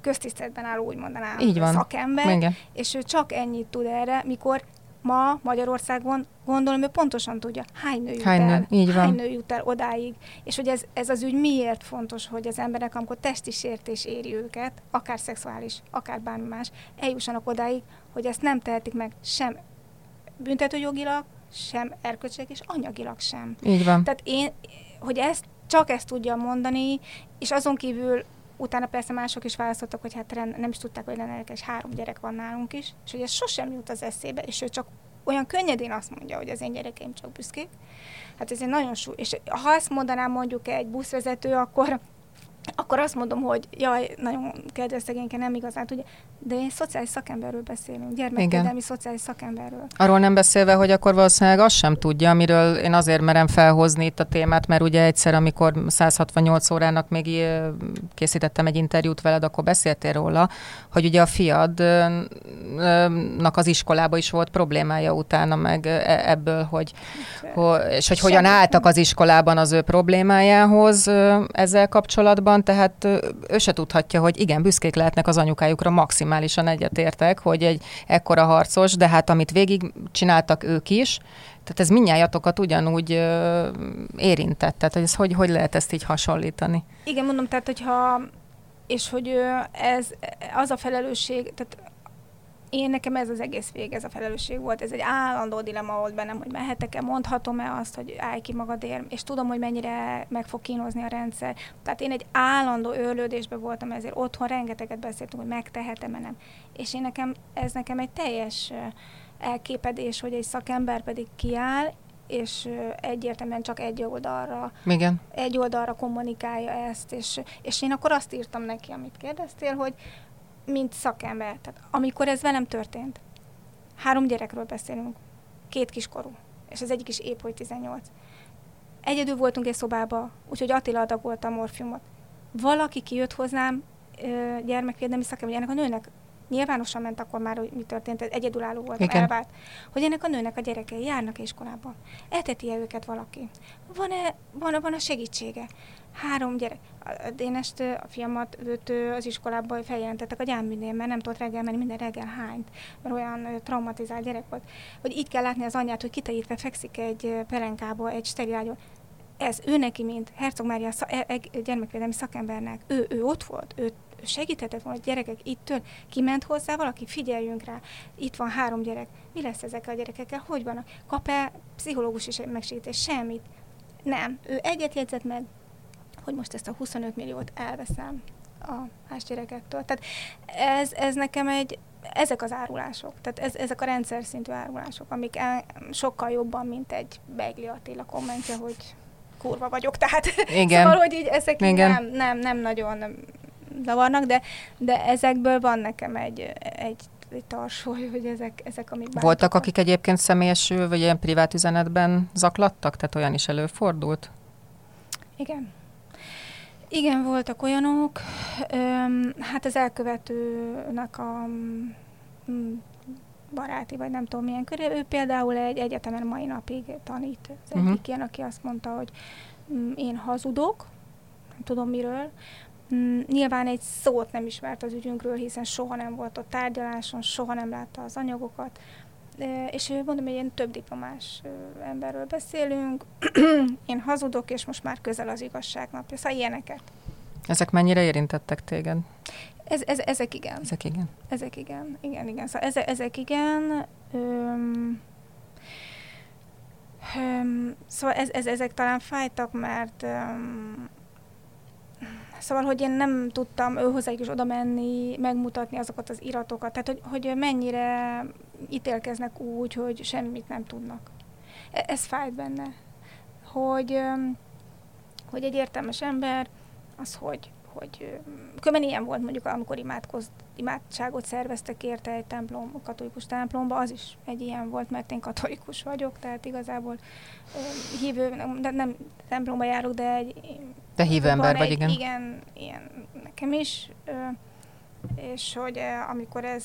köztiszteletben álló, úgy mondanám, Így van. szakember, Igen. és ő csak ennyit tud erre, mikor ma Magyarországon gondolom, ő pontosan tudja, hány nő jut hány el, így van. hány nő jut el odáig, és hogy ez, ez az ügy miért fontos, hogy az emberek, amikor testi sértés éri őket, akár szexuális, akár bármi más, eljussanak odáig, hogy ezt nem tehetik meg sem büntetőjogilag, sem erkölcsileg, és anyagilag sem. Így van. Tehát én, hogy ezt, csak ezt tudja mondani, és azon kívül utána persze mások is választottak, hogy hát nem is tudták, hogy lenne és három gyerek van nálunk is, és hogy ez sosem jut az eszébe, és ő csak olyan könnyedén azt mondja, hogy az én gyerekeim csak büszkék. Hát ez egy nagyon súly. És ha ezt mondanám mondjuk egy buszvezető, akkor akkor azt mondom, hogy jaj, nagyon kedves szegényke, nem igazán tudja. De én szociális szakemberről beszélünk, gyermekvédelmi szociális szakemberről. Arról nem beszélve, hogy akkor valószínűleg azt sem tudja, amiről én azért merem felhozni itt a témát, mert ugye egyszer, amikor 168 órának még készítettem egy interjút veled, akkor beszéltél róla, hogy ugye a fiadnak az iskolába is volt problémája utána meg e, ebből, hogy, hogy és hogy hogyan álltak az iskolában az ő problémájához ezzel kapcsolatban, tehát ő se tudhatja, hogy igen, büszkék lehetnek az anyukájukra maximum maximálisan egyetértek, hogy egy ekkora harcos, de hát amit végig csináltak ők is, tehát ez minnyájatokat ugyanúgy ö, érintett. Tehát hogy, ez, hogy, hogy lehet ezt így hasonlítani? Igen, mondom, tehát hogyha és hogy ez az a felelősség, tehát én nekem ez az egész vég, ez a felelősség volt, ez egy állandó dilema volt bennem, hogy mehetek-e, mondhatom-e azt, hogy állj ki magadért, és tudom, hogy mennyire meg fog kínozni a rendszer. Tehát én egy állandó őrlődésben voltam, ezért otthon rengeteget beszéltünk, hogy megtehetem-e nem. És én nekem, ez nekem egy teljes elképedés, hogy egy szakember pedig kiáll, és egyértelműen csak egy oldalra, Igen. egy oldalra kommunikálja ezt, és, és én akkor azt írtam neki, amit kérdeztél, hogy mint szakember. Tehát amikor ez velem történt, három gyerekről beszélünk, két kiskorú, és az egyik is épp, hogy 18. Egyedül voltunk egy szobába, úgyhogy Attila adagolta a morfiumot. Valaki kijött hozzám, gyermekvédelmi szakember, ennek a nőnek nyilvánosan ment akkor már, hogy mi történt, egyedülálló volt, elvált, hogy ennek a nőnek a gyerekei járnak iskolába. Eteti-e őket valaki? Van-e, van, van a segítsége? Három gyerek. A Dénest, a fiamat, őt az iskolába feljelentettek a gyáműnél, mert nem tudott reggel menni, minden reggel hányt, mert olyan traumatizált gyerek volt. Hogy így kell látni az anyját, hogy kitaítva fekszik egy pelenkába, egy sterilágyon. Ez ő neki, mint Herzog Mária e, e, gyermekvédelmi szakembernek, ő, ő ott volt, ő segíthetett volna, hogy gyerekek itt től, kiment hozzá valaki, figyeljünk rá, itt van három gyerek, mi lesz ezekkel a gyerekekkel, hogy vannak, kap-e pszichológus is megsegítés, semmit. Nem, ő egyet jegyzett meg, hogy most ezt a 25 milliót elveszem a más gyerekektől. Tehát ez, ez nekem egy, ezek az árulások, tehát ez, ezek a rendszer szintű árulások, amik el, sokkal jobban, mint egy Begli Attila kommentje, hogy kurva vagyok, tehát Igen. szóval, hogy így ezek Igen. nem, nem, nem nagyon zavarnak, de, de ezekből van nekem egy, egy egy tarsóly, hogy ezek, ezek amik bántak. Voltak, akik egyébként személyes vagy ilyen privát üzenetben zaklattak? Tehát olyan is előfordult? Igen. Igen, voltak olyanok. Öm, hát az elkövetőnek a mm, baráti, vagy nem tudom milyen köré. Ő például egy egyetemen mai napig tanít. Az uh-huh. egyik ilyen, aki azt mondta, hogy mm, én hazudok, nem tudom miről. Mm, nyilván egy szót nem ismert az ügyünkről, hiszen soha nem volt ott tárgyaláson, soha nem látta az anyagokat. És mondom, hogy ilyen több diplomás emberről beszélünk. Én hazudok, és most már közel az igazság napja. Szóval ilyeneket. Ezek mennyire érintettek téged? Ez, ez, ezek igen. Ezek igen. Ezek igen, igen, igen. Szóval ezek, ezek igen. Öm, öm, szóval ez, ez, ezek talán fájtak, mert öm, Szóval, hogy én nem tudtam ő hozzájuk is oda menni, megmutatni azokat az iratokat, tehát hogy, hogy mennyire ítélkeznek úgy, hogy semmit nem tudnak. E, ez fájt benne. Hogy, hogy egy értelmes ember, az hogy, hogy kömen ilyen volt mondjuk, amikor imádkoz, imádságot szerveztek érte egy templom, a katolikus templomba, az is egy ilyen volt, mert én katolikus vagyok, tehát igazából hívő, de nem templomba járok, de egy... De hívő ember vagy, igen. Igen, ilyen nekem is, és hogy amikor ez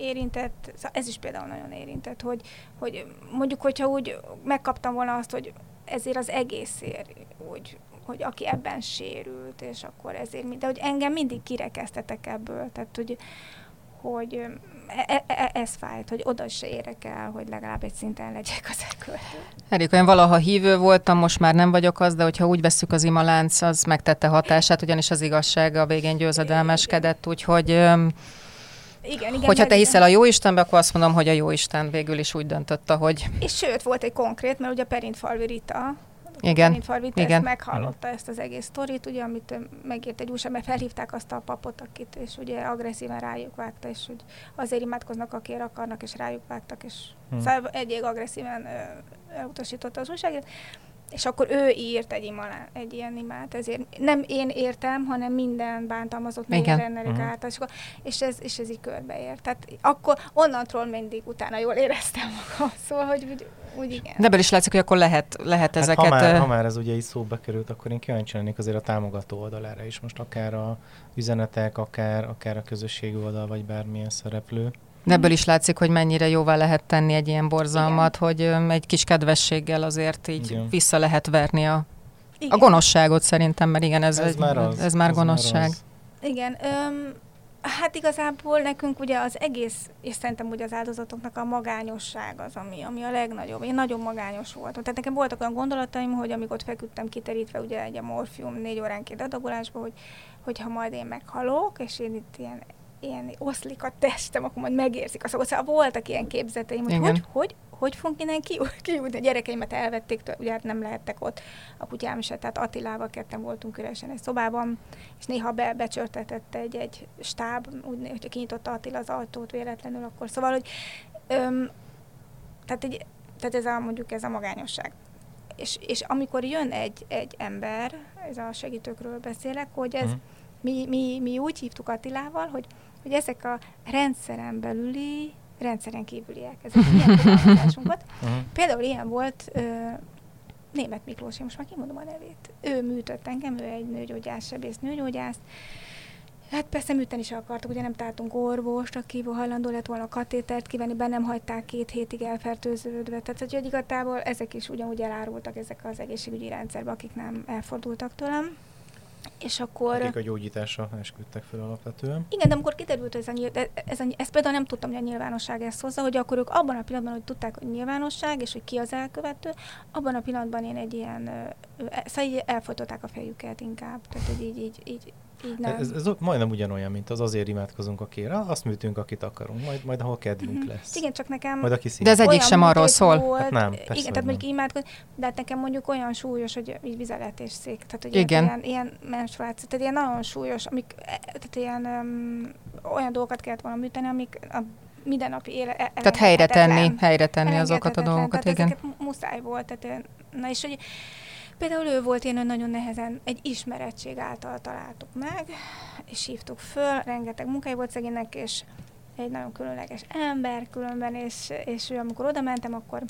érintett, szóval ez is például nagyon érintett, hogy, hogy mondjuk, hogyha úgy megkaptam volna azt, hogy ezért az egészért, úgy, hogy aki ebben sérült, és akkor ezért, de hogy engem mindig kirekesztetek ebből, tehát hogy, hogy e, e, e, ez fájt, hogy oda se érek el, hogy legalább egy szinten legyek az elkövető. Erika, én valaha hívő voltam, most már nem vagyok az, de hogyha úgy veszük az imalánc, az megtette hatását, ugyanis az igazság a végén győzedelmeskedett, úgyhogy Igen, igen. Hogyha te hiszel a jó Istenbe, akkor azt mondom, hogy a jó Isten végül is úgy döntötte, hogy És sőt, volt egy konkrét, mert ugye Perintfalvi Rita, igen, Rita igen. ezt meghallotta ezt az egész sztorit, ugye, amit ö, megírt egy újság, mert felhívták azt a papot, akit, és ugye agresszíven rájuk vágta, és hogy azért imádkoznak, akért akarnak, és rájuk vágtak, és Hm. szóval egyig agresszíven ö, elutasította az újságírót. És akkor ő írt egy, imalá, egy ilyen imát, ezért nem én értem, hanem minden bántalmazott Igen. ennek Mhm. által, és, akkor, és, ez, és ez így körbeért. Tehát akkor onnantól mindig utána jól éreztem magam, szóval, hogy úgy, úgy igen. de ebből is látszik, hogy akkor lehet, lehet Hát ezeket... ha, már, ha már ez ugye így szóba került, akkor én kíváncsi lennék azért a támogató oldalára is. Most akár a üzenetek, akár, akár a közösségi oldal, vagy bármilyen szereplő. Ebből is látszik, hogy mennyire jóvá lehet tenni egy ilyen borzalmat, hogy ö, egy kis kedvességgel azért így Igen. vissza lehet verni a, a Igen. gonoszságot szerintem, mert igen, ez, Ez, egy, már az. ez már gonoszság. az. Igen, öm, hát igazából nekünk ugye az egész, és szerintem ugye az áldozatoknak a magányosság az, ami, ami a legnagyobb. Én nagyon magányos voltam. Tehát nekem voltak olyan gondolataim, hogy amikor ott feküdtem kiterítve ugye egy a morfium négy óránként adagolásba, hogy, hogy ha majd én meghalok, és én itt ilyen ilyen oszlik a testem, akkor majd megérzik. Szóval, szóval voltak ilyen képzeteim, hogy Igen. hogy, hogy, hogy fogunk innen ki, kijutni. A gyerekeimet elvették, ugye hát nem lehettek ott, a kutyám se, tehát Attilával ketten voltunk üresen egy szobában, és néha be, becsörtetett egy, egy stáb, úgy, hogyha kinyitotta Attila az ajtót véletlenül, akkor szóval, hogy öm, tehát, egy, tehát ez a, mondjuk ez a magányosság. És, és amikor jön egy, egy ember, ez a segítőkről beszélek, hogy ez, Mhm. mi, mi, mi úgy hívtuk Attilával, hogy, hogy ezek a rendszeren belüli, rendszeren kívüliek, ezek ilyen fogalmazásunkat. Uh-huh. Például ilyen volt ö, Német Miklós, én most már kimondom a nevét. Ő műtött engem, ő egy nőgyógyász, sebész nőgyógyász. Hát persze műteni is akartak, ugye nem találtunk orvost, aki hajlandó lett volna a katétert kivenni, be nem hagyták két hétig elfertőződve. Tehát, hogy igazából ezek is ugyanúgy elárultak ezek az egészségügyi rendszerbe, akik nem elfordultak tőlem. És akkor... Akik a gyógyításra esküdtek fel alapvetően. Igen, de amikor kiderült, hogy ez a, nyilv- ez a, ezt például nem tudtam, hogy a nyilvánosság ezt hozza, hogy akkor ők abban a pillanatban, hogy tudták, hogy nyilvánosság, és hogy ki az elkövető, abban a pillanatban én egy ilyen, e- szóval így elfolytották a fejüket inkább. Tehát, hogy így, így, így, így nem. Ez, ez majdnem ugyanolyan, mint az azért imádkozunk, akire, azt műtünk, akit akarunk, majd, majd ahol kedvünk Mhm. lesz. Igen, csak nekem Majd aki De ez szív. egyik sem arról szól. Volt, Hát nem, igen, persze, tehát hogy mondjuk nem. imádkozni, de hát nekem mondjuk olyan súlyos, hogy így vizelet és szék. Tehát, hogy Igen. Ilyen, ilyen menstruáció, tehát ilyen nagyon súlyos, amik, e- tehát ilyen um, olyan dolgokat kellett volna műteni, amik a mindennapi élet. Tehát helyre tenni, helyre tenni azokat a dolgokat, tehát igen. Ezeket mu- muszáj volt. Tehát, na és hogy például ő volt hogy nagyon nehezen egy ismerettség által találtuk meg, és hívtuk föl, rengeteg munkája volt szegénynek, és egy nagyon különleges ember különben, és, és ő amikor oda mentem, akkor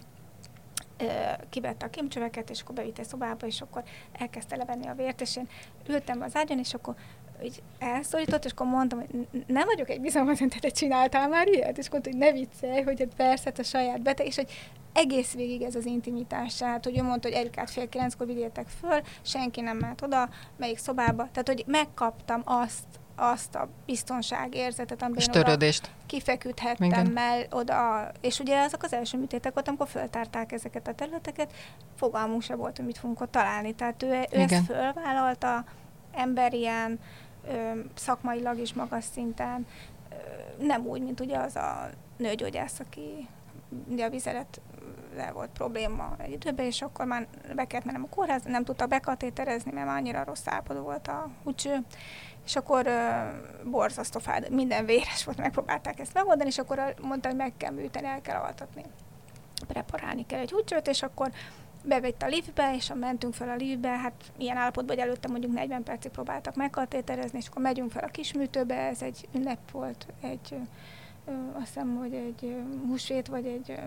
ö, kivette a kimcsöveket, és akkor bevitte szobába, és akkor elkezdte levenni a vért, és én ültem az ágyon, és akkor így elszólított, és akkor mondtam, hogy nem vagyok egy bizalmatlan, te csináltál már ilyet? És mondta, hogy ne viccelj, hogy hát persze, a saját beteg, és hogy egész végig ez az intimitás, tehát hogy ő mondta, hogy Erikát fél kilenckor vigyétek föl, senki nem ment oda, melyik szobába, tehát hogy megkaptam azt, azt a biztonságérzetet, amiben És törődést. kifeküdhettem Igen. mell oda, és ugye azok az első műtétek volt, amikor föltárták ezeket a területeket, fogalmunk se volt, hogy mit fogunk ott találni. Tehát ő, ő Igen. ezt fölvállalta, ember ilyen, szakmailag is magas szinten, nem úgy, mint ugye az a nőgyógyász, aki ugye a vizelet le volt probléma egy időben, és akkor már be kellett mennem a kórház, nem tudta bekatéterezni, mert már annyira rossz állapotban volt a húcső, és akkor ö, borzasztó fáj, minden véres volt, megpróbálták ezt megoldani, és akkor mondta, hogy meg kell műteni, el kell altatni. Preparálni kell egy húcsőt, és akkor bevett a liftbe, és mentünk fel a liftbe, hát ilyen állapotban, hogy előtte mondjuk 40 percig próbáltak megkatéterezni, és akkor megyünk fel a kisműtőbe, ez egy ünnep volt, egy, ö, azt hiszem, hogy egy húsvét, vagy egy ö,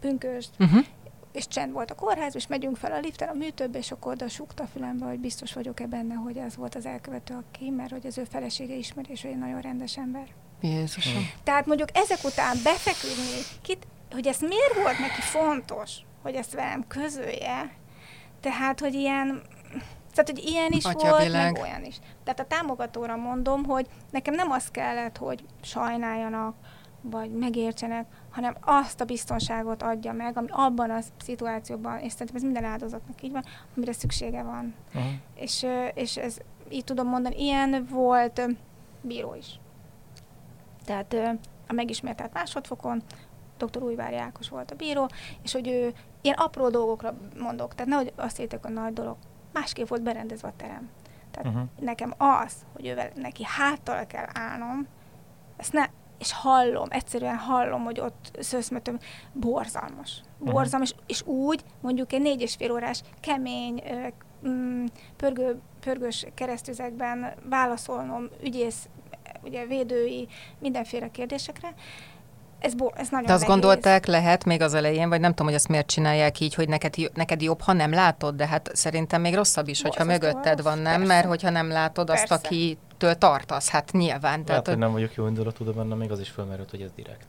pünkösd, Uh-huh. és csend volt a kórház, és megyünk fel a liften a műtőbe, és akkor oda súgta fülembe, hogy biztos vagyok-e benne, hogy ez volt az elkövető, aki, mert hogy az ő felesége ismeri, és ő egy nagyon rendes ember. Jézusom. Tehát mondjuk ezek után befeküdni, kit, hogy ez miért volt neki fontos, hogy ezt velem közölje, tehát, hogy ilyen, tehát, hogy ilyen is Atya volt, világ. meg olyan is. Tehát a támogatóra mondom, hogy nekem nem az kellett, hogy sajnáljanak, vagy megértsenek, hanem azt a biztonságot adja meg, ami abban a szituációban, és szerintem ez minden áldozatnak így van, amire szüksége van. Uh-huh. És, és ez így tudom mondani, ilyen volt bíró is. Tehát a megismertelt másodfokon, dr. Újvár Jákos volt a bíró, és hogy ő ilyen apró dolgokra mondok, tehát nehogy azt hittek, hogy nagy dolog. Másképp volt berendezve a terem. Tehát Mhm. uh-huh. nekem az, hogy ővel neki háttal kell állnom, ezt ne, és hallom, egyszerűen hallom, hogy ott szőszmötöm, borzalmas. Borzalmas, uh-huh. és úgy mondjuk egy négy és fél órás kemény, mm, pörgő, pörgős keresztüzekben válaszolnom ügyész, ugye védői, mindenféle kérdésekre, ez, bo- ez nagyon De azt nehéz. gondolták, lehet még az elején, vagy nem tudom, hogy ezt miért csinálják így, hogy neked, neked jobb, ha nem látod, de hát szerintem még rosszabb is, hogyha Borzasztóan mögötted van, nem? persze. Mert hogyha nem látod azt, Persze. akitől tartasz, hát nyilván. Tehát, Tehát, hogy nem vagyok jó indulatú, de benne még az is fölmerült, hogy ez direkt.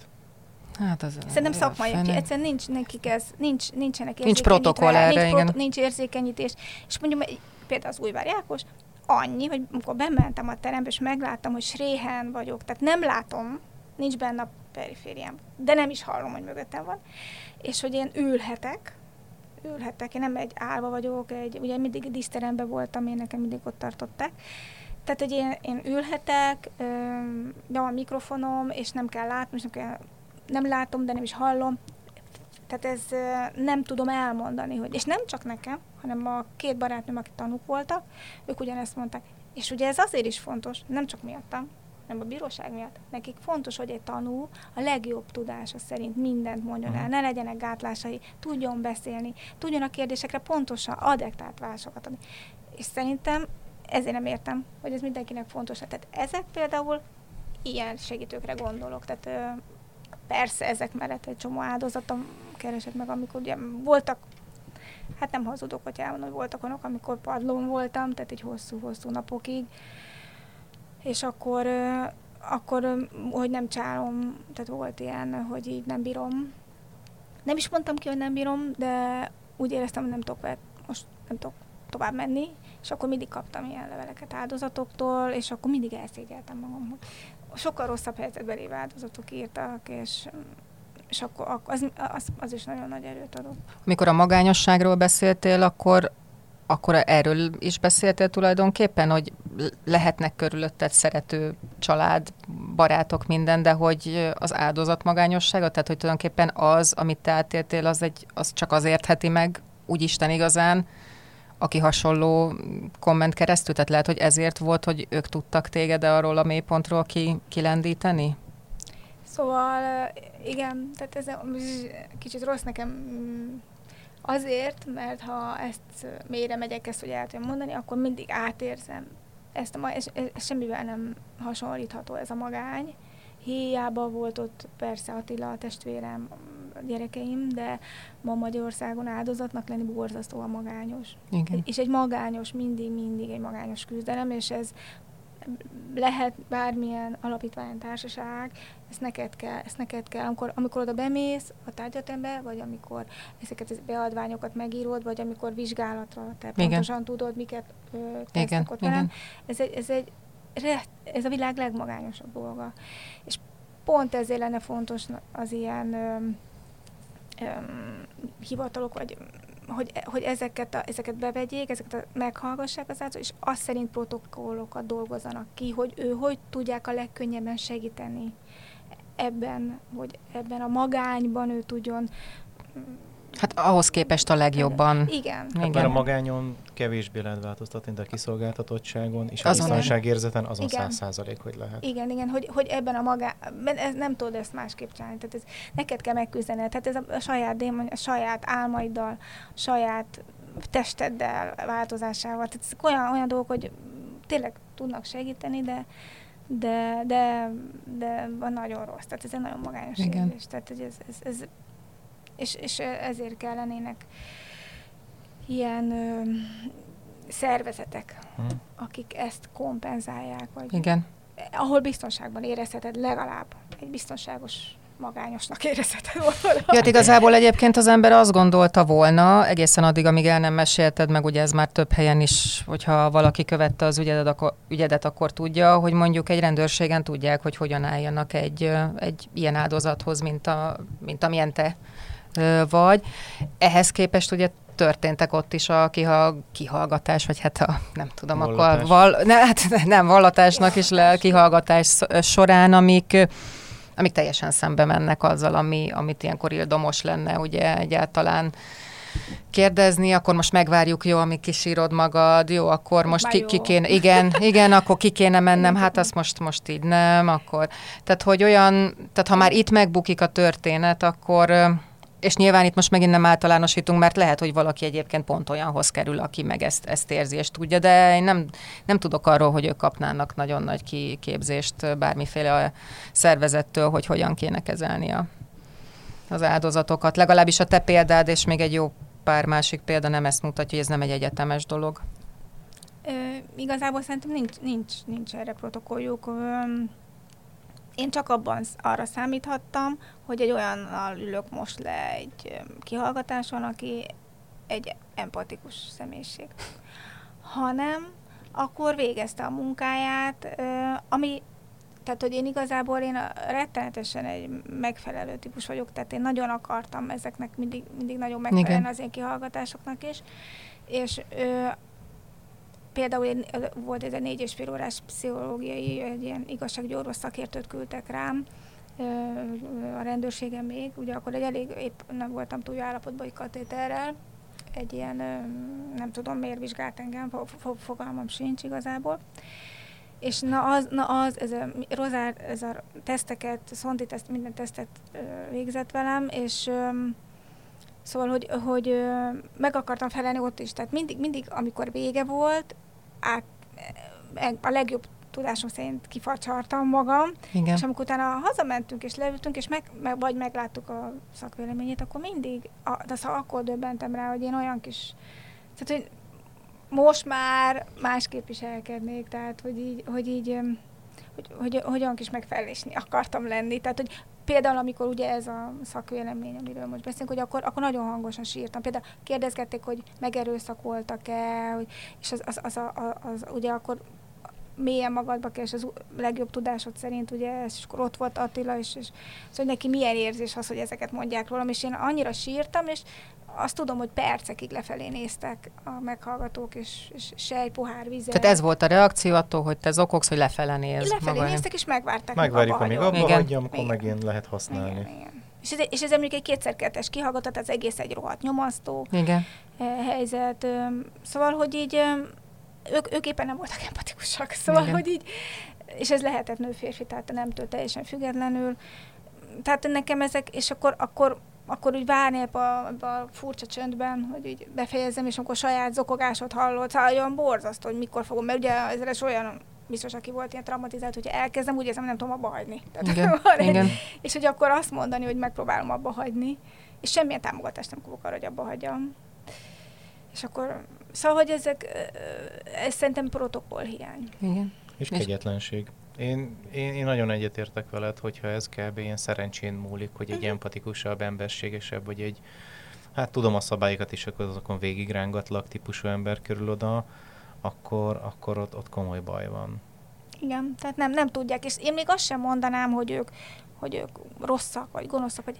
hát az Szerintem szakmai, fene. egyszerűen nincs nekik ez, nincs, nincsenek Nincs protokoll erre, nincs, igen. nincs érzékenyítés. És mondjuk például az Újvár Jákos, annyi, hogy amikor bementem a terembe, és megláttam, hogy sréhen vagyok, tehát nem látom, nincs benne a perifériám, de nem is hallom, hogy mögöttem van, és hogy én ülhetek, ülhetek, én nem egy állva vagyok, egy, ugye mindig díszteremben voltam, én nekem mindig ott tartották, tehát, hogy én, én ülhetek, be van mikrofonom, és nem kell látnom, és nem, kell, nem látom, de nem is hallom. Tehát ez nem tudom elmondani, hogy, és nem csak nekem, hanem a két barátnőm, akik tanúk voltak, ők ugyanezt mondták. És ugye ez azért is fontos, nem csak miattam, hanem a bíróság miatt. Nekik fontos, hogy egy tanú a legjobb tudása szerint mindent mondjon el, ne legyenek gátlásai, tudjon beszélni, tudjon a kérdésekre pontosan adektált válaszokat adni. És szerintem ezért nem értem, hogy ez mindenkinek fontos. Tehát ezek például ilyen segítőkre gondolok. Tehát persze ezek mellett egy csomó áldozatom keresett meg, amikor ugye voltak, hát nem hazudok, hogy elmondom, hogy voltak olyanok, amikor padlón voltam, tehát egy hosszú-hosszú napokig, és akkor, akkor, hogy nem csálom, tehát volt ilyen, hogy így nem bírom. Nem is mondtam ki, hogy nem bírom, de úgy éreztem, hogy nem tudok, vele- most nem tudok tovább menni, és akkor mindig kaptam ilyen leveleket áldozatoktól, és akkor mindig elszégyeltem magam, hogy sokkal rosszabb helyzetben lévő áldozatok írtak, és, és akkor az, az, az is nagyon nagy erőt adott. Amikor a magányosságról beszéltél, akkor akkor erről is beszéltél tulajdonképpen, hogy lehetnek körülötted szerető család, barátok, minden, de hogy az áldozat magányossága, tehát hogy tulajdonképpen az, amit te átéltél, az, egy, az csak az értheti meg, úgy Isten igazán, aki hasonló komment keresztül, tehát lehet, hogy ezért volt, hogy ők tudtak téged arról a mélypontról ki, kilendíteni? Szóval igen, tehát ez kicsit rossz nekem mm, azért, mert ha ezt mélyre megyek ezt, hogy el tudom mondani, akkor mindig átérzem. Ezt a, ma- ez, ez semmivel nem hasonlítható ez a magány. Hiába volt ott persze Attila, a testvérem, a gyerekeim, de ma Magyarországon áldozatnak lenni borzasztóan magányos. Igen. És egy magányos, mindig, mindig egy magányos küzdelem, és ez lehet bármilyen alapítvány, társaság, ezt neked kell, ezt neked kell. Amikor, amikor oda bemész a tárgyatembe, vagy amikor ezeket az beadványokat megírod, vagy amikor vizsgálatra, te Igen. pontosan tudod, miket ö, Igen, ott igen. velem. Ez egy, ez egy ez a világ legmagányosabb dolga. És pont ezért lenne fontos az ilyen öm, öm, hivatalok, vagy hogy, hogy ezeket, a, ezeket bevegyék, ezeket a, meghallgassák az által, és azt szerint protokollokat dolgozzanak ki, hogy ő hogy tudják a legkönnyebben segíteni ebben, hogy ebben a magányban ő tudjon. Hát ahhoz képest a legjobban. Igen. Hát Igen. már a magányon kevésbé lehet változtatni, de a kiszolgáltatottságon és a Azon. biztonságérzeten azon száz százalék, hogy lehet. Igen, igen, hogy, hogy ebben a magá... Ez nem tudod ezt másképp csinálni. Tehát ez, neked kell megküzdened. Tehát ez a, a saját démon, a saját álmaiddal, a saját testeddel változásával. Tehát ezek olyan, olyan dolgok, hogy tényleg tudnak segíteni, de de, de, de van nagyon rossz. Tehát ez egy nagyon magányos Igen. érzés. Tehát hogy ez, ez, ez, és, és ezért kellenének ilyen ö, szervezetek, Hm. akik ezt kompenzálják, vagy Igen. ahol biztonságban érezheted legalább egy biztonságos magányosnak érezheted volna. Ja, hát igazából egyébként az ember azt gondolta volna, egészen addig, amíg el nem mesélted meg, ugye ez már több helyen is, hogyha valaki követte az ügyedet, akkor, ügyedet, akkor tudja, hogy mondjuk egy rendőrségen tudják, hogy hogyan álljanak egy, egy ilyen áldozathoz, mint, a, mint amilyen te vagy. Ehhez képest ugye történtek ott is a kiha, kihallgatás, vagy hát a, nem tudom, Vallatás. akkor val, ne, hát nem, vallatásnak is le kihallgatás során, amik amik teljesen szembe mennek azzal, ami, amit ilyenkor ildomos lenne, ugye egyáltalán kérdezni, akkor most megvárjuk, jó, amíg kisírod magad, jó, akkor most ki, ki kéne, igen, igen, akkor ki kéne mennem, hát azt most, most így nem, akkor, tehát hogy olyan, tehát ha már itt megbukik a történet, akkor, és nyilván itt most megint nem általánosítunk, mert lehet, hogy valaki egyébként pont olyanhoz kerül, aki meg ezt, ezt érzi és tudja, de én nem, nem tudok arról, hogy ők kapnának nagyon nagy kiképzést bármiféle szervezettől, hogy hogyan kéne kezelni a, az áldozatokat. Legalábbis a te példád, és még egy jó pár másik példa nem ezt mutatja, hogy ez nem egy egyetemes dolog. Ö, igazából szerintem nincs, nincs, nincs erre protokolljuk. Ö, én csak abban arra számíthattam, hogy egy olyannal ülök most le egy kihallgatáson, aki egy empatikus személyiség. Hanem akkor végezte a munkáját, ami tehát, hogy én igazából én rettenetesen egy megfelelő típus vagyok, tehát én nagyon akartam ezeknek mindig, mindig nagyon megfelelni Igen. az én kihallgatásoknak is, és például én, volt ez egy négy és fél órás pszichológiai, egy ilyen igazsággyóros szakértőt küldtek rám, a rendőrségen még, ugye akkor egy elég, épp nem voltam túl állapotban egy katéterrel, egy ilyen, nem tudom miért vizsgált engem, fo- fo- fogalmam sincs igazából. És na az, na az ez a Rozár, ez a teszteket, szondi teszt, minden tesztet végzett velem, és szóval, hogy, hogy meg akartam felelni ott is. Tehát mindig, mindig amikor vége volt, át, e- a legjobb tudásom szerint kifacsartam magam, Igen. és amikor utána hazamentünk és leültünk, és meg, meg, vagy megláttuk a szakvéleményét, akkor mindig, a, de szóval akkor döbbentem rá, hogy én olyan kis, tehát hogy most már másképp is elkednék, tehát hogy így, hogy így, hogy, hogy, hogy olyan kis megfelelésni akartam lenni, tehát hogy például amikor ugye ez a szakvélemény, amiről most beszélünk, hogy akkor, akkor nagyon hangosan sírtam. Például kérdezgették, hogy megerőszakoltak-e, hogy, és az, az, az, az, az, az, ugye akkor mélyen magadba kell, és az legjobb tudásod szerint, ugye, és akkor ott volt Attila, és, és szóval hogy neki milyen érzés az, hogy ezeket mondják rólam, és én annyira sírtam, és azt tudom, hogy percekig lefelé néztek a meghallgatók, és, és se egy pohár vizet. Tehát ez volt a reakció attól, hogy te zokogsz, hogy lefele néz. Lefelé maga- néztek, és megvárták. Megvárjuk, amíg abba Igen. hagyjam, akkor Igen. megint lehet használni. Igen, igen. És ez, és ez mondjuk egy kétszer-kettes kihallgatott, az egész egy rohadt nyomasztó Igen. eh, helyzet. Szóval, hogy így ők, ők éppen nem voltak empatikusak. Szóval, Igen. hogy így, és ez lehetett nő-férfi, tehát nemtől teljesen függetlenül. Tehát nekem ezek, és akkor, akkor akkor úgy várni ebbe a, ebbe a furcsa csöndben, hogy úgy befejezzem, és akkor saját zokogásot hallott, szóval olyan borzasztó, hogy mikor fogom, mert ugye ez olyan biztos, aki volt ilyen traumatizált, hogy elkezdem, úgy érzem, nem tudom abba hagyni. Tehát Igen. van egy- Igen. és hogy akkor azt mondani, hogy megpróbálom abba hagyni, és semmilyen támogatást nem kapok arra, hogy abba hagyjam. És akkor, szóval, hogy ezek, ez szerintem protokoll hiány. Igen. És És- kegyetlenség. Én, én, én nagyon egyetértek veled, hogyha ez kb. ilyen szerencsén múlik, hogy egy Mhm. empatikusabb, emberségesebb, vagy egy, hát tudom a szabályokat is, akkor azokon végigrángatlak típusú ember körül oda, akkor, akkor ott, ott komoly baj van. Igen, tehát nem, nem tudják, és én még azt sem mondanám, hogy ők, hogy ők rosszak, vagy gonoszak, vagy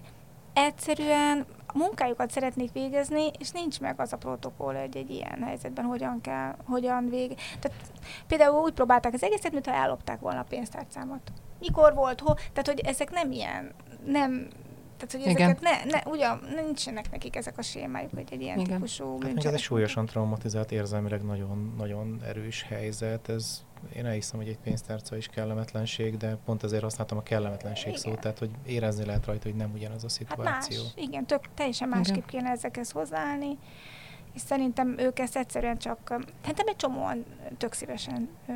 egyszerűen munkájukat szeretnék végezni, és nincs meg az a protokoll, hogy egy ilyen helyzetben hogyan kell, hogyan vég. Tehát például úgy próbálták az egészet, mintha ellopták volna a pénztárcámat. Mikor volt, ho? Tehát, hogy ezek nem ilyen, nem, tehát, hogy Igen. ezeket ne, ne, ugyan, nincsenek nekik ezek a sémájuk, hogy egy ilyen Igen. típusú Hát még ez egy súlyosan traumatizált, érzelmileg nagyon, nagyon erős helyzet. Ez, én elhiszem, hogy egy pénztárca is kellemetlenség, de pont ezért használtam a kellemetlenség Igen. szót, tehát hogy érezni lehet rajta, hogy nem ugyanaz a Hát más, szituáció. igen, tök, teljesen másképp kéne ezekhez hozzáállni, és szerintem ők ezt egyszerűen csak, szerintem egy csomóan tök szívesen ö,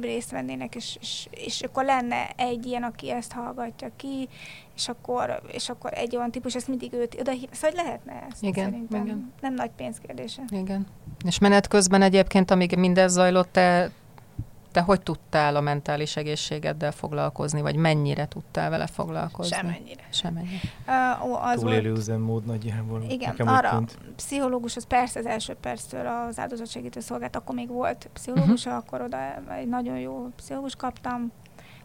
részt vennének, és, és, és akkor lenne egy ilyen, aki ezt hallgatja ki, és akkor, és akkor egy olyan típus, ezt mindig őt oda hív, szóval hogy lehetne ezt Igen, szerintem. igen. Nem nagy pénzkérdése. Igen. És menet közben egyébként, amíg mindez zajlott, te, te hogy tudtál a mentális egészségeddel foglalkozni, vagy mennyire tudtál vele foglalkozni? Semennyire. Semennyire. Uh, az Túlélő volt, üzemmód nagyjából. Igen, Nekem úgy arra tűnt. pszichológus az persze az első perctől az áldozatsegítő szolgált, akkor még volt pszichológus, uh-huh. akkor oda egy nagyon jó pszichológus kaptam.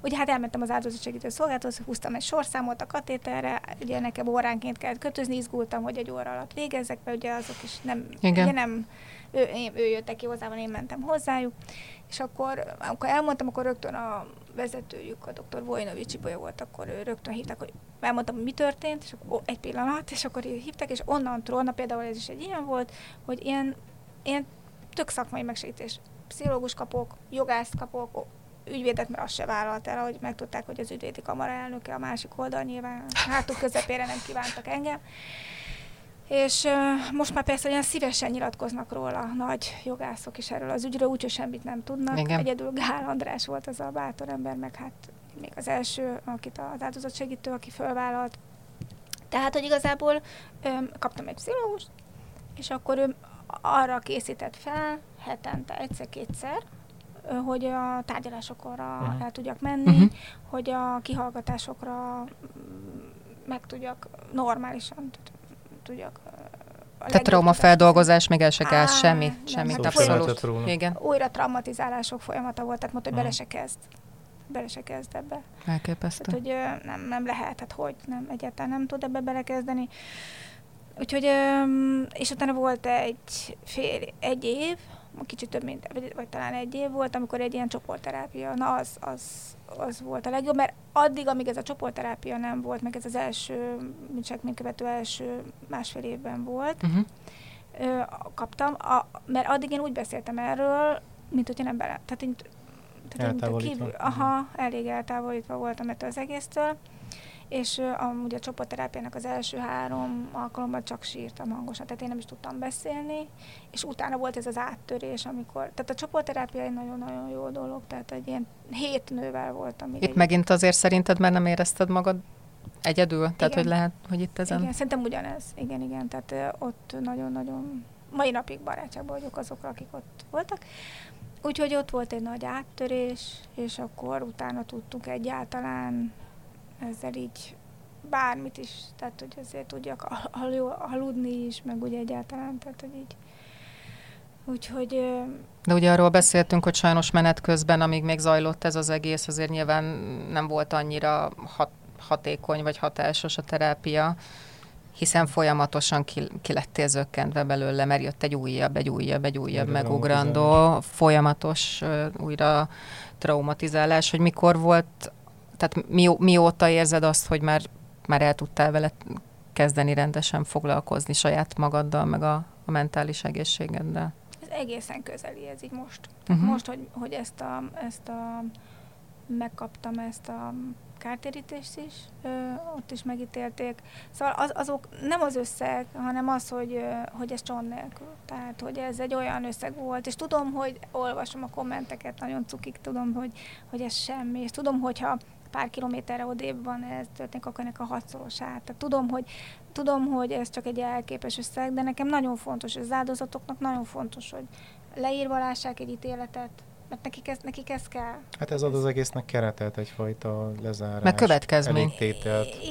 ugye hát elmentem az áldozatsegítő szolgálathoz, húztam egy sorszámot a katéterre, ugye nekem óránként kellett kötözni, izgultam, hogy egy óra alatt végezzek, mert ugye azok is nem, Igen. ugye nem ő, én, ő jöttek ki hozzá, én mentem hozzájuk, és akkor, amikor elmondtam, akkor rögtön a vezetőjük, a dr. Vojnovics Ibolya volt, akkor ő rögtön hívták, hogy elmondtam, hogy mi történt, és akkor ó, egy pillanat, és akkor hívták, és onnantól, na például ez is egy ilyen volt, hogy ilyen, ilyen tök szakmai megsegítés. Pszichológus kapok, jogászt kapok, ügyvédet, mert azt se vállalt el, hogy megtudták, hogy az ügyvédi kamara elnöke a másik oldal nyilván hátul közepére nem kívántak engem. És most már persze olyan szívesen nyilatkoznak róla nagy jogászok is erről az ügyről, úgyhogy semmit nem tudnak. Igen. Egyedül Gál András volt az a bátor ember, meg hát még az első, akit az áldozatsegítő, aki fölvállalt. Tehát, hogy igazából öm, kaptam egy pszichológust, és akkor ő arra készített fel hetente egyszer-kétszer, hogy a tárgyalásokra Mhm. el tudjak menni, Mhm. hogy a kihallgatásokra mm, meg tudjak normálisan tudjak. a Tehát traumafeldolgozás még el se kell, Á, semmi, nem, semmit, nem. abszolút. Igen. Újra traumatizálások folyamata volt, tehát mondta, hogy bele Mhm. se kezd. Bele se kezd ebbe. elképesztő. Tehát, hogy nem, nem lehet, hát hogy nem, egyáltalán nem tud ebbe belekezdeni. Úgyhogy, és utána volt egy fél, egy év, kicsit több, mint, vagy, vagy talán egy év volt, amikor egy ilyen csoportterápia, na az, az, az volt a legjobb, mert addig, amíg ez a csoportterápia nem volt, meg ez az első, bűncselekményt követő első másfél évben volt, Uh-huh. ö, kaptam, a, mert addig én úgy beszéltem erről, mint hogyha nem bele. Tehát én, tehát Eltávolítva. kívül, aha, elég eltávolítva voltam ettől az egésztől, és amúgy a csoportterápiának az első három alkalommal csak sírtam hangosan, tehát én nem is tudtam beszélni, és utána volt ez az áttörés, amikor, tehát a csoportterápia egy nagyon-nagyon jó dolog, tehát egy ilyen hét nővel voltam. Itt egy- megint azért szerinted, mert nem érezted magad egyedül? Tehát, Igen. hogy lehet, hogy itt ezen... Igen, szerintem ugyanez. Igen, igen. Tehát ott nagyon-nagyon, mai napig barátságban vagyok azokkal, akik ott voltak. Úgyhogy ott volt egy nagy áttörés, és akkor utána tudtuk egyáltalán ezzel így bármit is, tehát hogy azért tudjak al- al- aludni is, meg úgy egyáltalán, tehát hogy így. Úgyhogy De ugye arról beszéltünk, hogy sajnos menet közben, amíg még zajlott ez az egész, azért nyilván nem volt annyira hat, hatékony vagy hatásos a terápia, hiszen folyamatosan ki, ki lettél zökkentve belőle, mert jött egy újabb, egy újabb, egy újabb Újra megugrandó, folyamatos uh, újra traumatizálás, hogy mikor volt, tehát mi, mióta érzed azt, hogy már, már el tudtál vele kezdeni rendesen foglalkozni saját magaddal, meg a, a mentális egészségeddel? ez egészen közeli ez így most. Uh-huh. Most, hogy, hogy ezt, a, ezt a megkaptam ezt a kártérítést is, ö, ott is megítélték. Szóval az, azok nem az összeg, hanem az, hogy, ö, hogy ez csont nélkül. Tehát, hogy ez egy olyan összeg volt, és tudom, hogy olvasom a kommenteket, nagyon cukik, tudom, hogy, hogy ez semmi, és tudom, hogyha pár kilométerre odébb van ez történik, akkor ennek a hatszorosát. Tehát tudom, hogy, tudom, hogy ez csak egy elképes összeg, de nekem nagyon fontos, az áldozatoknak nagyon fontos, hogy leírva lássák egy ítéletet, mert nekik ez, nekik ez kell. Hát ez ad az egésznek keretet, egyfajta lezárás. Meg következmény.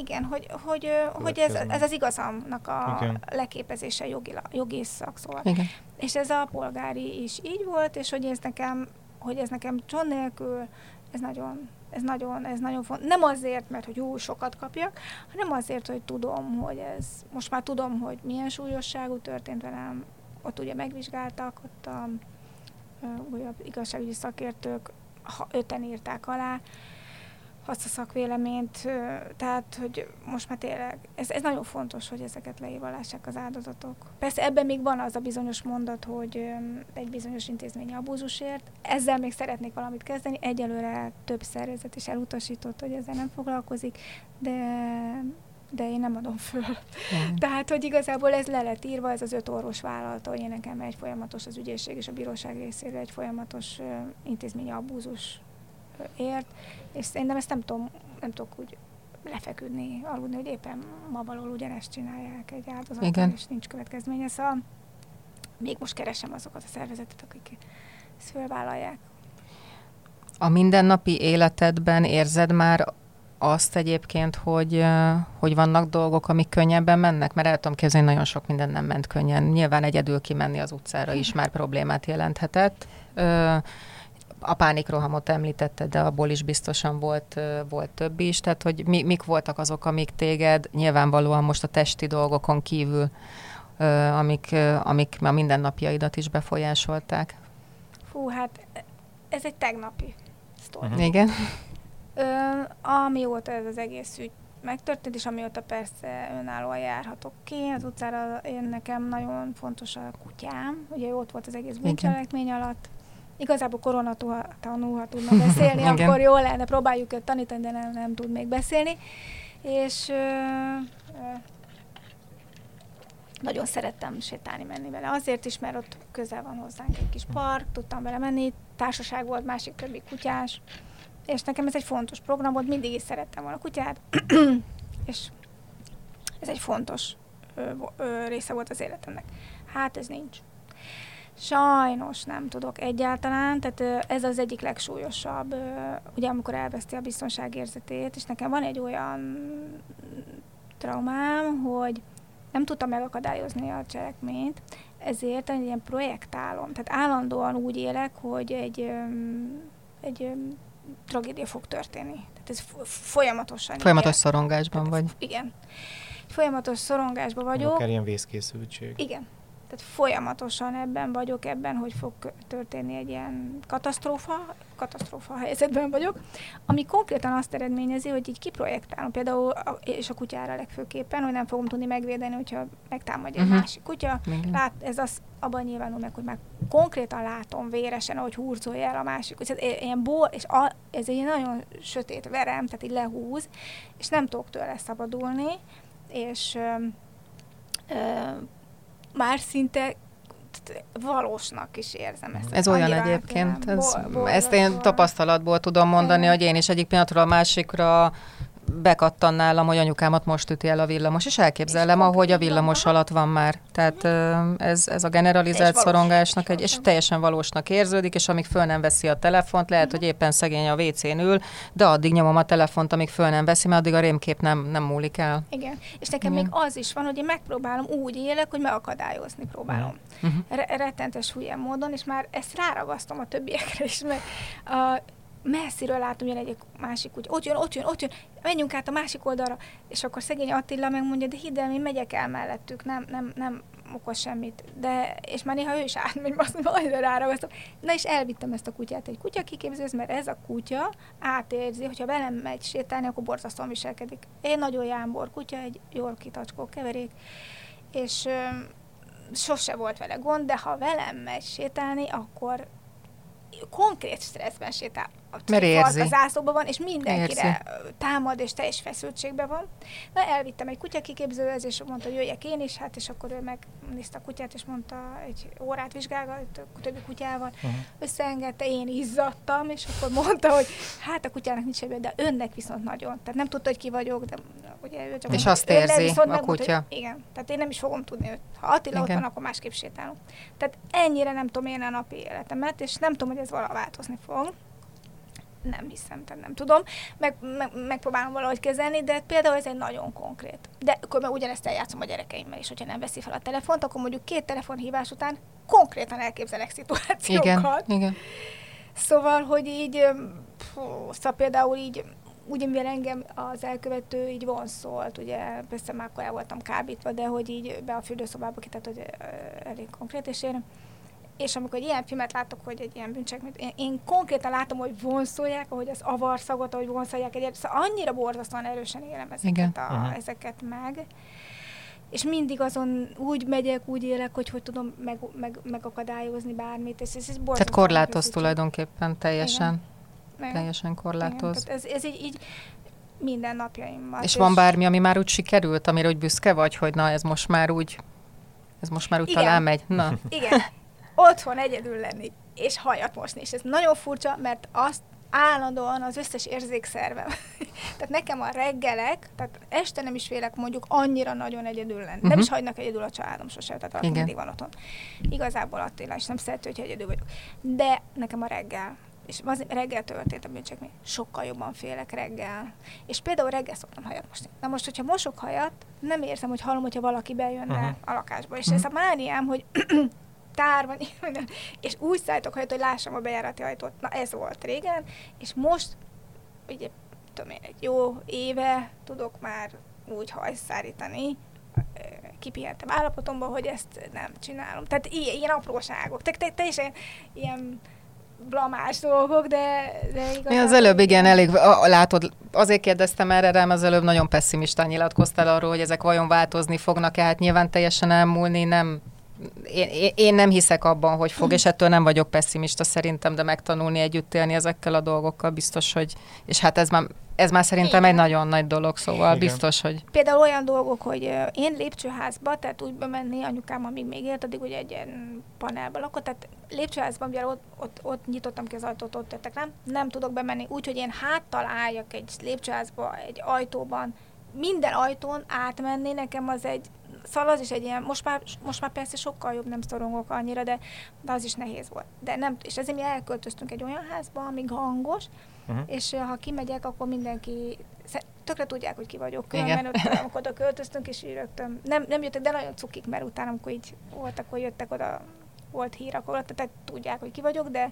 Igen, hogy, hogy, hogy ez, ez az igazamnak a Igen. leképezése jogi, jogi szakszóval. Igen. És ez a polgári is így volt, és hogy ez nekem, hogy ez nekem csont nélkül, ez nagyon, ez nagyon, ez nagyon fontos. Nem azért, mert hogy jó sokat kapjak, hanem azért, hogy tudom, hogy ez, most már tudom, hogy milyen súlyosságú történt velem, ott ugye megvizsgáltak, ott a újabb igazságügyi szakértők, ha öten írták alá, azt a szakvéleményt, tehát, hogy most már tényleg, ez, ez nagyon fontos, hogy ezeket leírva lássák az áldozatok. Persze ebben még van az a bizonyos mondat, hogy egy bizonyos intézmény abúzusért. Ezzel még szeretnék valamit kezdeni. Egyelőre több szervezet is elutasított, hogy ezzel nem foglalkozik, de de én nem adom föl. Tehát, hogy igazából ez le lett írva, ez az öt orvos vállalta, hogy én nekem egy folyamatos az ügyészség és a bíróság részéről egy folyamatos intézményi abúzus ért, és szerintem ezt nem tudom, nem tudok úgy lefeküdni, aludni, hogy éppen ma való ugyanezt csinálják egy áldozattal, Igen. és nincs következménye, szóval még most keresem azokat a szervezetet, akik ezt fölvállalják. A mindennapi életedben érzed már azt egyébként, hogy, hogy vannak dolgok, amik könnyebben mennek? Mert el tudom képzelni, nagyon sok minden nem ment könnyen. Nyilván egyedül kimenni az utcára is már problémát jelenthetett. Ö, a pánikrohamot említette, de abból is biztosan volt, volt több is, tehát hogy mi, mik voltak azok, amik téged nyilvánvalóan most a testi dolgokon kívül, amik, amik a mindennapjaidat is befolyásolták? Fú, hát ez egy tegnapi sztori. Uh-huh. Igen. Ö, amióta ez az egész ügy megtörtént, és amióta persze önállóan járhatok ki. Az utcára én nekem nagyon fontos a kutyám, ugye ott volt az egész bűncselekmény alatt. Igazából koronatanul, ha tudna beszélni, akkor jó lenne, próbáljuk őt tanítani, de nem, nem tud még beszélni. És ö, ö, nagyon szerettem sétálni, menni vele. Azért is, mert ott közel van hozzánk egy kis park, tudtam vele menni, társaság volt, másik többi kutyás, és nekem ez egy fontos program volt, mindig is szerettem volna a kutyát, és ez egy fontos ö, ö, része volt az életemnek. Hát ez nincs. Sajnos nem tudok egyáltalán, tehát ez az egyik legsúlyosabb, ugye amikor elveszti a biztonságérzetét, és nekem van egy olyan traumám, hogy nem tudtam megakadályozni a cselekményt, ezért egy ilyen projektálom. Tehát állandóan úgy élek, hogy egy, egy tragédia fog történni. Tehát ez folyamatosan. Folyamatos szorongásban vagy. Igen. Folyamatos szorongásban vagyok. Akár ilyen vészkészültség. Igen. Tehát folyamatosan ebben vagyok, ebben, hogy fog történni egy ilyen katasztrófa, katasztrófa helyzetben vagyok, ami konkrétan azt eredményezi, hogy így kiprojektálom, például, a, és a kutyára legfőképpen, hogy nem fogom tudni megvédeni, hogyha megtámadja uh-huh. egy másik kutya. Lát, ez az abban nyilvánul meg, hogy már konkrétan látom véresen, ahogy húrzolja el a másik. Ez ilyen ból, és a, ez egy nagyon sötét verem, tehát így lehúz, és nem tudok tőle szabadulni, és ö, ö, már szinte valósnak is érzem ezt. Ez olyan egyébként, ez, ezt én tapasztalatból tudom mondani, hogy én is egyik pillanatról a másikra bekattan nálam, hogy anyukámat most üti el a villamos, és elképzelem, ahogy a villamos alatt van már. Tehát ez, ez a generalizált szorongásnak egy, és teljesen valósnak érződik, és amíg föl nem veszi a telefont, lehet, hogy éppen szegény a WC-n ül, de addig nyomom a telefont, amíg föl nem veszi, mert addig a rémkép nem, nem múlik el. Igen, és nekem Igen. még az is van, hogy én megpróbálom úgy élek, hogy megakadályozni próbálom. Uh-huh. Re- rettentes hülye módon, és már ezt ráragasztom a többiekre is, mert a, messziről látom, jön egy másik úgy, ott jön, ott jön, ott jön, menjünk át a másik oldalra, és akkor szegény Attila megmondja, de hidd el, én megyek el mellettük, nem, nem, nem okoz semmit. De, és már néha ő is átmegy, azt majd rára veszem. Na és elvittem ezt a kutyát egy kutya kiképzőz, mert ez a kutya átérzi, hogyha velem megy sétálni, akkor borzasztóan viselkedik. Én nagyon jámbor kutya, egy jól kitacskó keverék, és sose volt vele gond, de ha velem megy sétálni, akkor konkrét stresszben sétál mert érzi. a zászlóban van, és mindenkire érzi. támad, és teljes feszültségben van. Na, elvittem egy kutyakiképzőhöz, és mondta, hogy jöjjek én is, hát, és akkor ő megnézte a kutyát, és mondta, egy órát vizsgálgat, a többi kutyával, uh-huh. összeengedte, én izzadtam, és akkor mondta, hogy hát a kutyának nincs ebben, de önnek viszont nagyon. Tehát nem tudta, hogy ki vagyok, de ugye ő csak És azt érzi a kutya. Hogy, igen, tehát én nem is fogom tudni őt. Ha Attila igen. ott van, akkor másképp sétálunk. Tehát ennyire nem tudom én a napi életemet, és nem tudom, hogy ez valaha változni fog nem hiszem, tehát nem tudom, meg, meg, megpróbálom valahogy kezelni, de például ez egy nagyon konkrét. De akkor meg ugyanezt eljátszom a gyerekeimmel is, hogyha nem veszi fel a telefont, akkor mondjuk két telefonhívás után konkrétan elképzelek szituációkat. Igen, igen. Szóval, hogy így, pff, szóval például így úgy, mivel engem az elkövető így vonszolt, ugye persze már akkor el voltam kábítva, de hogy így be a fürdőszobába kitett, hogy elég konkrét, és én és amikor egy ilyen filmet látok, hogy egy ilyen bűncselekményt, én, én konkrétan látom, hogy vonszolják, ahogy az avarszagot, ahogy vonszolják egy szóval annyira borzasztóan erősen élem ezeket, a, uh-huh. ezeket meg. És mindig azon úgy megyek, úgy élek, hogy hogy tudom meg, meg, megakadályozni bármit. És ez, ez Tehát korlátoz tulajdonképpen teljesen. Igen. Teljesen korlátoz. Igen, ez, ez így, így minden napjaimmal. És, és van bármi, ami már úgy sikerült, amire úgy büszke vagy, hogy na ez most már úgy, ez most már úgy Igen. talán megy? Na. Igen. Otthon egyedül lenni, és hajat mosni. És ez nagyon furcsa, mert azt állandóan az összes érzékszervem. tehát nekem a reggelek, tehát este nem is félek mondjuk annyira nagyon egyedül lenni. Uh-huh. Nem is mhm. hagynak egyedül a családom sosem, tehát valaki mindig van otthon. Igazából Attila is nem szerető, hogy egyedül vagyok. De nekem a reggel, és az reggel történt a bűncsekmény, sokkal jobban félek reggel. És például reggel szoktam hajat mosni. Na most, hogyha mosok hajat, nem érzem, hogy hallom, hogyha valaki bejönne uh-huh. a lakásba. És uh-huh. ez a mániám, hogy tárban, és úgy szállítok hajt, hogy lássam a bejárati ajtót. Na ez volt régen, és most, ugye, tudom én, egy jó éve tudok már úgy hajszárítani, kipihentem állapotomban, hogy ezt nem csinálom. Tehát ilyen, ilyen apróságok, te, te, teljesen ilyen blamás dolgok, de, de igazán... Mi az előbb igen, elég, látod, azért kérdeztem erre rám, az előbb nagyon pessimistán nyilatkoztál arról, hogy ezek vajon változni fognak-e, hát nyilván teljesen elmúlni, nem én, én nem hiszek abban, hogy fog, és ettől nem vagyok pessimista szerintem, de megtanulni együtt élni ezekkel a dolgokkal biztos, hogy, és hát ez már, ez már szerintem Igen. egy nagyon nagy dolog, szóval Igen. biztos, hogy... Például olyan dolgok, hogy én lépcsőházba, tehát úgy bemenni, anyukám, amíg még élt, addig ugye egy ilyen panelba lakott, tehát lépcsőházban, mivel ott, ott, ott nyitottam ki az ajtót, ott jöttek, nem? Nem tudok bemenni, úgyhogy én háttal álljak egy lépcsőházba, egy ajtóban, minden ajtón átmenni, nekem az egy Szóval az is egy ilyen, most már, most már persze sokkal jobb, nem szorongok annyira, de, de az is nehéz volt. De nem, és ezért mi elköltöztünk egy olyan házba, amíg hangos, uh-huh. és ha kimegyek, akkor mindenki tökre tudják, hogy ki vagyok. Különben ott, amikor oda költöztünk, és így rögtön, nem, nem jöttek, de nagyon cukik, mert utána, amikor így voltak, hogy jöttek oda volt hír, akkor tehát tudják, hogy ki vagyok, de,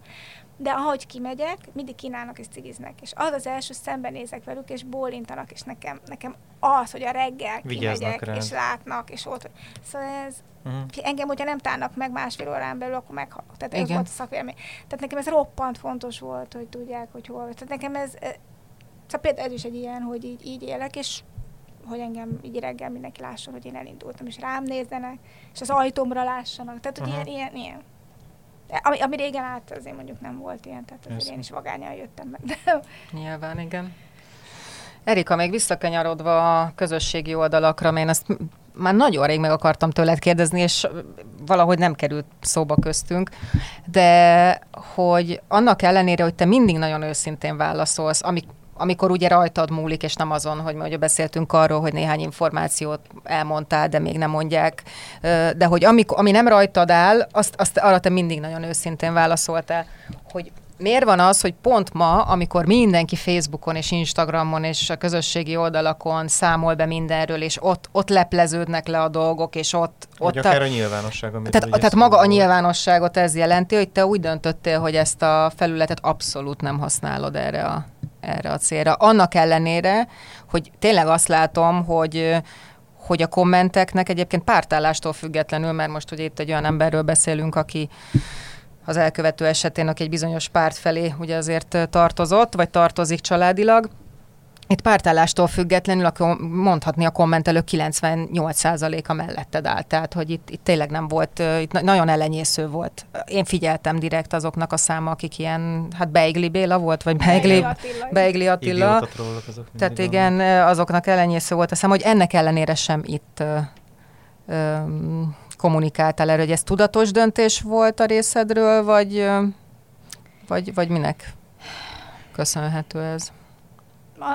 de ahogy kimegyek, mindig kínálnak és cigiznek. És az az első, szembenézek velük, és bólintanak, és nekem, nekem az, hogy a reggel Vigyáznak kimegyek, rád. és látnak, és ott. Szóval ez, uh-huh. engem, hogyha nem tárnak meg másfél órán belül, akkor meghalok. Tehát ez volt a szakvélemény. Tehát nekem ez roppant fontos volt, hogy tudják, hogy hol. Tehát nekem ez, Szóval például ez is egy ilyen, hogy így, így élek, és hogy engem így reggel mindenki lásson, hogy én elindultam, és rám nézzenek, és az ajtómra lássanak. Tehát, hogy ilyen, ilyen, ilyen. Ami, ami régen át azért mondjuk nem volt ilyen, tehát azért én is vagányan jöttem meg. De... Nyilván, igen. Erika, még visszakanyarodva a közösségi oldalakra, mert én ezt már nagyon rég meg akartam tőled kérdezni, és valahogy nem került szóba köztünk, de hogy annak ellenére, hogy te mindig nagyon őszintén válaszolsz, amik, amikor ugye rajtad múlik, és nem azon, hogy mi ugye beszéltünk arról, hogy néhány információt elmondtál, de még nem mondják, de hogy amikor, ami nem rajtad áll, azt, azt arra te mindig nagyon őszintén válaszoltál, hogy miért van az, hogy pont ma, amikor mindenki Facebookon és Instagramon és a közösségi oldalakon számol be mindenről, és ott, ott lepleződnek le a dolgok, és ott... Vagy ott akár a, a nyilvánosság, amit Tehát, tehát maga a nyilvánosságot ez jelenti, hogy te úgy döntöttél, hogy ezt a felületet abszolút nem használod erre a erre a célra. Annak ellenére, hogy tényleg azt látom, hogy hogy a kommenteknek egyébként pártállástól függetlenül, mert most ugye itt egy olyan emberről beszélünk, aki az elkövető esetén, aki egy bizonyos párt felé ugye azért tartozott, vagy tartozik családilag, itt pártállástól függetlenül akkor mondhatni a kommentelők 98%-a melletted állt. Tehát, hogy itt, itt tényleg nem volt, itt nagyon elenyésző volt. Én figyeltem direkt azoknak a száma, akik ilyen, hát Beigli Béla volt, vagy Beigli, Beigli Attila. azok Tehát igen, azoknak elenyésző volt a szám, hogy ennek ellenére sem itt ö, ö, kommunikáltál erről, hogy ez tudatos döntés volt a részedről, vagy, vagy, vagy minek köszönhető ez?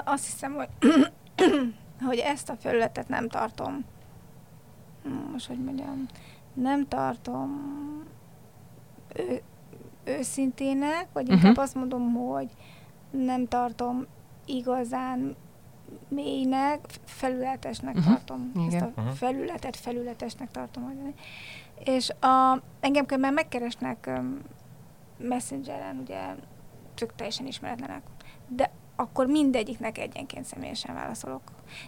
Azt hiszem, hogy, hogy ezt a felületet nem tartom, most hogy mondjam, nem tartom ő, őszintének, vagy inkább uh-huh. azt mondom, hogy nem tartom igazán mélynek, felületesnek uh-huh. tartom. Igen. Ezt a uh-huh. felületet felületesnek tartom. Hogy és a, engem már megkeresnek um, messengeren, ugye, tök teljesen ismeretlenek. De akkor mindegyiknek egyenként személyesen válaszolok.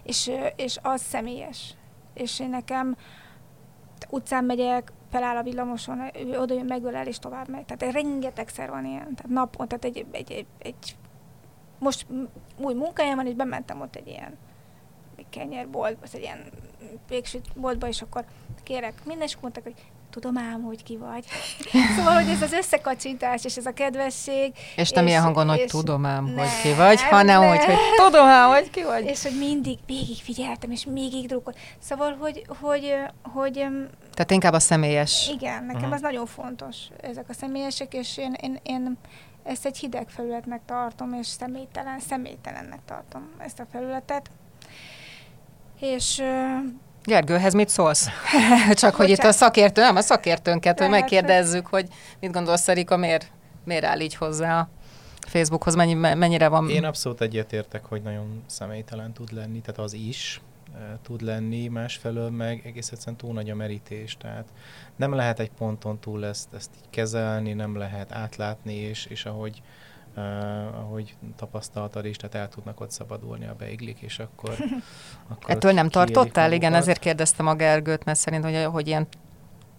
És, és az személyes. És én nekem utcán megyek, feláll a villamoson, ő oda jön, megölel, és tovább megy. Tehát rengetegszer van ilyen. Tehát napon, tehát egy, egy, egy, egy most új munkájám van, és bementem ott egy ilyen kenyérboltba, egy ilyen végsőt boltba, és akkor kérek minden, és mondták, hogy tudom ám, hogy ki vagy. szóval, hogy ez az összekacsintás, és ez a kedvesség. És nem ilyen hangon, hogy tudom ám, ne, hogy ki vagy, hanem nem. úgy, hogy tudom ám, hogy ki vagy. És hogy mindig végig figyeltem, és még drukkolt. Szóval, hogy, hogy, hogy... Tehát inkább a személyes. Igen, nekem uh-huh. az nagyon fontos, ezek a személyesek, és én, én, én ezt egy hideg felületnek tartom, és személytelen, személytelennek tartom ezt a felületet. És Gergőhez mit szólsz? Csak hogy itt a szakértő, nem a szakértőnket, hogy megkérdezzük, hogy mit gondolsz, Erika, miért, miért áll így hozzá a Facebookhoz, mennyi, mennyire van... Én abszolút egyetértek, hogy nagyon személytelen tud lenni, tehát az is, tud lenni, másfelől meg egész egyszerűen túl nagy a merítés, tehát nem lehet egy ponton túl ezt, ezt így kezelni, nem lehet átlátni, és, és ahogy, uh, ahogy tapasztaltad is, tehát el tudnak ott szabadulni a beiglik, és akkor... akkor Ettől nem tartottál? Igen, ezért kérdeztem a Gergőt, mert szerint, hogy, hogy ilyen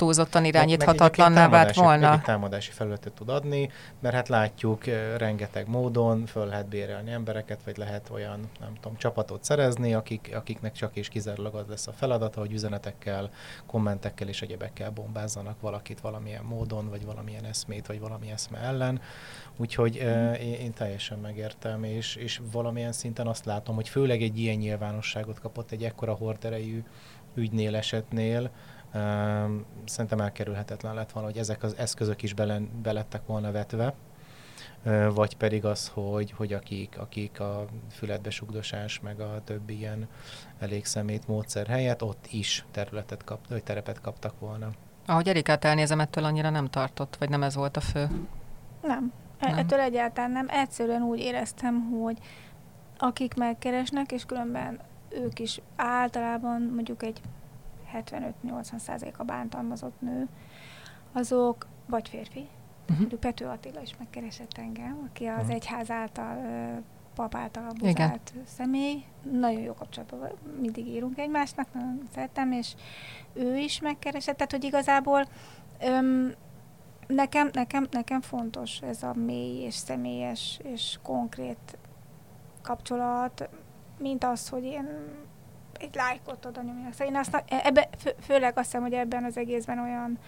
túlzottan irányíthatatlanná vált volna. Támadási felületet tud adni, mert hát látjuk rengeteg módon, föl lehet bérelni embereket, vagy lehet olyan, nem tudom, csapatot szerezni, akik, akiknek csak és kizárólag az lesz a feladata, hogy üzenetekkel, kommentekkel és egyebekkel bombázzanak valakit valamilyen módon, vagy valamilyen eszmét, vagy valami eszme ellen. Úgyhogy mm. én, én teljesen megértem, és, és valamilyen szinten azt látom, hogy főleg egy ilyen nyilvánosságot kapott egy ekkora horderejű ügynél esetnél, Szerintem elkerülhetetlen lett volna, hogy ezek az eszközök is bele, belettek volna vetve, vagy pedig az, hogy, hogy akik, akik a fületbesugdosás, meg a többi ilyen elég szemét módszer helyett ott is területet kap, vagy terepet kaptak volna. Ahogy Erikát elnézem, ettől annyira nem tartott, vagy nem ez volt a fő? Nem. E- nem. Ettől egyáltalán nem. Egyszerűen úgy éreztem, hogy akik megkeresnek, és különben ők is általában mondjuk egy 75-80% a bántalmazott nő, azok vagy férfi, uh-huh. Pető Attila is megkeresett engem, aki az uh-huh. egyház által, pap által abuzált személy. Nagyon jó kapcsolatban mindig írunk egymásnak, nagyon szeretem, és ő is megkeresett, tehát hogy igazából öm, nekem, nekem, nekem fontos ez a mély és személyes és konkrét kapcsolat, mint az, hogy én egy lájkot oda nyomjanak. Szóval én azt, ebbe, fő, főleg azt hiszem, hogy ebben az egészben olyan,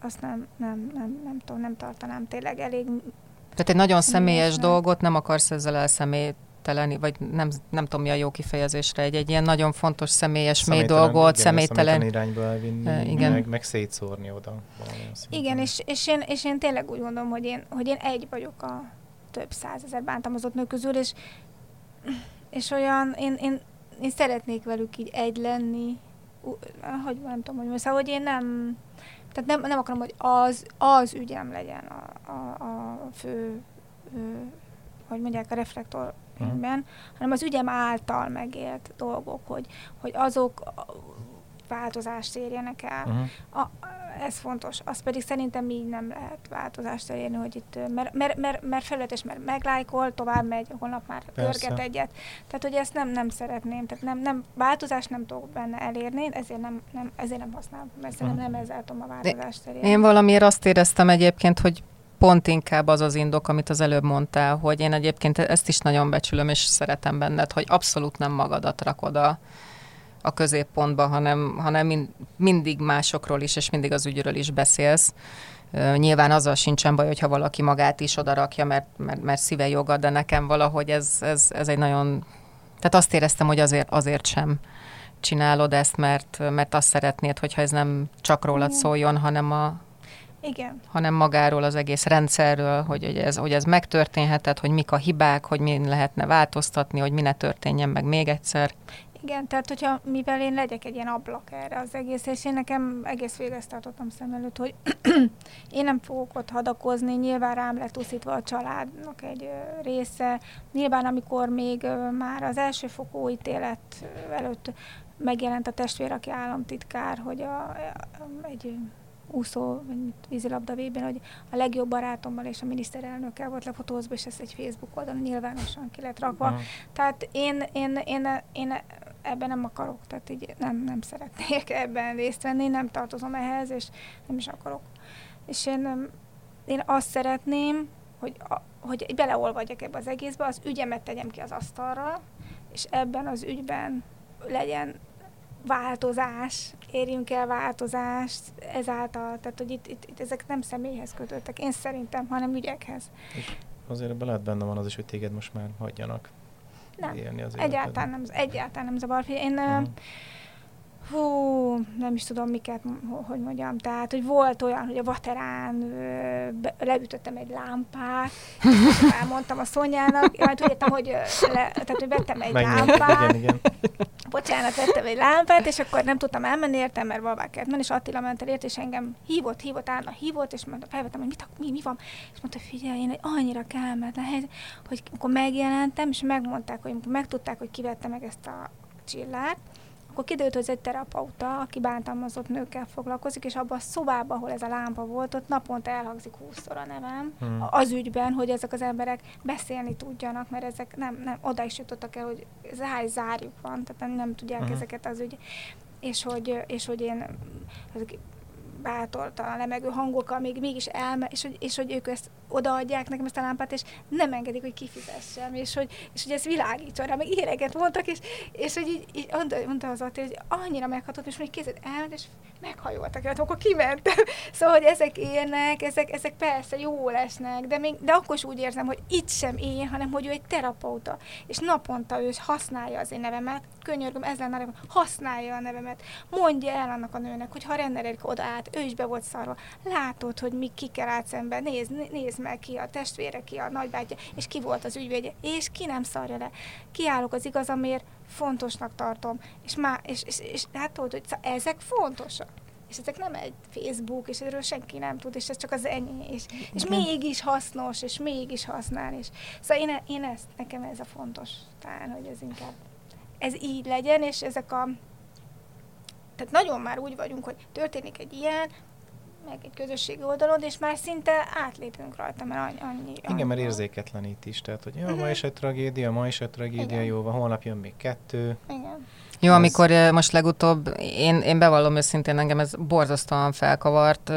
azt nem, nem, nem, nem tudom, nem tartanám tényleg elég. Tehát egy nagyon személyes nem. dolgot nem akarsz ezzel elszemélyteleni, vagy nem, nem tudom mi a jó kifejezésre, egy, egy ilyen nagyon fontos személyes mély dolgot, személytelen. irányba elvinni, uh, igen. Meg, meg szétszórni oda. Igen, és, és, én, és én tényleg úgy gondolom, hogy én, hogy én egy vagyok a több százezer bántalmazott nő közül, és, és olyan, én, én én szeretnék velük így egy lenni, hogy nem tudom, hogy most, szóval, hogy én nem, tehát nem, nem akarom, hogy az, az ügyem legyen a, a, a fő, ő, hogy mondják, a reflektor uh-huh. hanem az ügyem által megélt dolgok, hogy, hogy azok változást érjenek el. Uh-huh. A, ez fontos. Az pedig szerintem így nem lehet változást elérni, hogy itt, mert, mert, mert, mert felületes, mert meglájkol, tovább megy, holnap már pörget egyet. Tehát, hogy ezt nem, nem szeretném, tehát nem, nem, változást nem tudok benne elérni, ezért nem, nem, ezért nem használom, mert szerintem nem ezzel tudom a változást elérni. Én valamiért azt éreztem egyébként, hogy pont inkább az az indok, amit az előbb mondtál, hogy én egyébként ezt is nagyon becsülöm, és szeretem benned, hogy abszolút nem magadat rakod a, a középpontba, hanem, hanem mind, mindig másokról is, és mindig az ügyről is beszélsz. Nyilván azzal sincsen baj, hogyha valaki magát is odarakja, mert, mert, mert szíve joga, de nekem valahogy ez, ez, ez egy nagyon... Tehát azt éreztem, hogy azért, azért sem csinálod ezt, mert, mert azt szeretnéd, hogyha ez nem csak rólad szóljon, hanem a, igen. hanem magáról, az egész rendszerről, hogy, hogy, ez, hogy ez megtörténhetett, hogy mik a hibák, hogy mi lehetne változtatni, hogy mi ne történjen meg még egyszer. Igen, tehát hogyha mivel én legyek egy ilyen ablak erre az egész, és én nekem egész végig ezt tartottam szem előtt, hogy én nem fogok ott hadakozni, nyilván rám lett uszítva a családnak egy része, nyilván amikor még már az első fokú ítélet előtt megjelent a testvér, aki államtitkár, hogy a, a, egy úszó, vízilabda vében, hogy a legjobb barátommal és a miniszterelnökkel volt lefotózva, és ezt egy Facebook oldalon nyilvánosan ki lett rakva. Uh-huh. Tehát én, én, én, én ebben nem akarok, tehát így nem, nem szeretnék ebben részt venni, nem tartozom ehhez, és nem is akarok. És én, én azt szeretném, hogy, a, hogy beleolvadjak ebbe az egészbe, az ügyemet tegyem ki az asztalra, és ebben az ügyben legyen változás, érjünk el változást ezáltal, tehát hogy itt, itt, itt ezek nem személyhez kötődtek, én szerintem, hanem ügyekhez. És azért lehet benne van az is, hogy téged most már hagyjanak nem. élni az egyáltalán nem, egyáltalán nem zavar. Én uh-huh. Hú, nem is tudom miket, hogy mondjam, tehát, hogy volt olyan, hogy a vaterán be, leütöttem egy lámpát, elmondtam a Szonyának, majd úgy értem, hogy, le, tehát, hogy vettem egy Megnyom. lámpát, igen, igen. bocsánat, vettem egy lámpát, és akkor nem tudtam elmenni, értem, mert kellett menni, és Attila ment el ért, és engem hívott, hívott, állna, hívott, és mondta, felvettem, hogy mit, mi, mi van, és mondta, figyelj, én egy annyira kellemetlen helyzet, hogy akkor megjelentem, és megmondták, hogy megtudták, hogy kivette meg ezt a csillát, akkor kiderült, hogy ez egy terapeuta, aki bántalmazott nőkkel foglalkozik, és abban a szobában, ahol ez a lámpa volt, ott naponta elhangzik húszszor a nevem, Hmm. az ügyben, hogy ezek az emberek beszélni tudjanak, mert ezek nem, nem oda is jutottak el, hogy zár, zárjuk van, tehát nem, nem tudják Mhm. ezeket az ügy, és hogy, és hogy én bátortalan, lemegő hangokkal még mégis elme, és hogy, és hogy ők ezt odaadják nekem ezt a lámpát, és nem engedik, hogy kifizessem, és hogy, és hogy ez világítson rá, meg éreket mondtak, és, és hogy így, így mondta, az Attila, hogy annyira meghatott, és mondjuk kézed elment, és meghajoltak, hát akkor kimentem. Szóval, hogy ezek élnek, ezek, ezek persze jó lesznek, de, még, de akkor is úgy érzem, hogy itt sem én, hanem hogy ő egy terapeuta, és naponta ő használja az én nevemet, könyörgöm, ez lenne a nevem, használja a nevemet, mondja el annak a nőnek, hogy ha Renner Erika oda állt, ő is be volt szarva, látod, hogy mi kikkel állt szembe, nézd, nézd meg ki a testvére, ki a nagybátyja, és ki volt az ügyvédje, és ki nem szarja le. Kiállok az igazamért, fontosnak tartom, és, má, és, és, és látod, hogy szóval ezek fontosak. És ezek nem egy Facebook, és erről senki nem tud, és ez csak az enyém, és, és mégis hasznos, és mégis használ, és szóval én, én ezt, nekem ez a fontos talán, hogy ez inkább, ez így legyen, és ezek a, tehát nagyon már úgy vagyunk, hogy történik egy ilyen, meg egy közösségi oldalon, és már szinte átlépünk rajta, mert annyi... annyi Igen, mert érzéketlenít is. Tehát, hogy jó, Mhm. ma is egy tragédia, ma is egy tragédia, Igen. jó van, holnap jön még kettő. Igen. Jó, Ez- amikor most legutóbb, én, én bevallom őszintén, engem ez borzasztóan felkavart.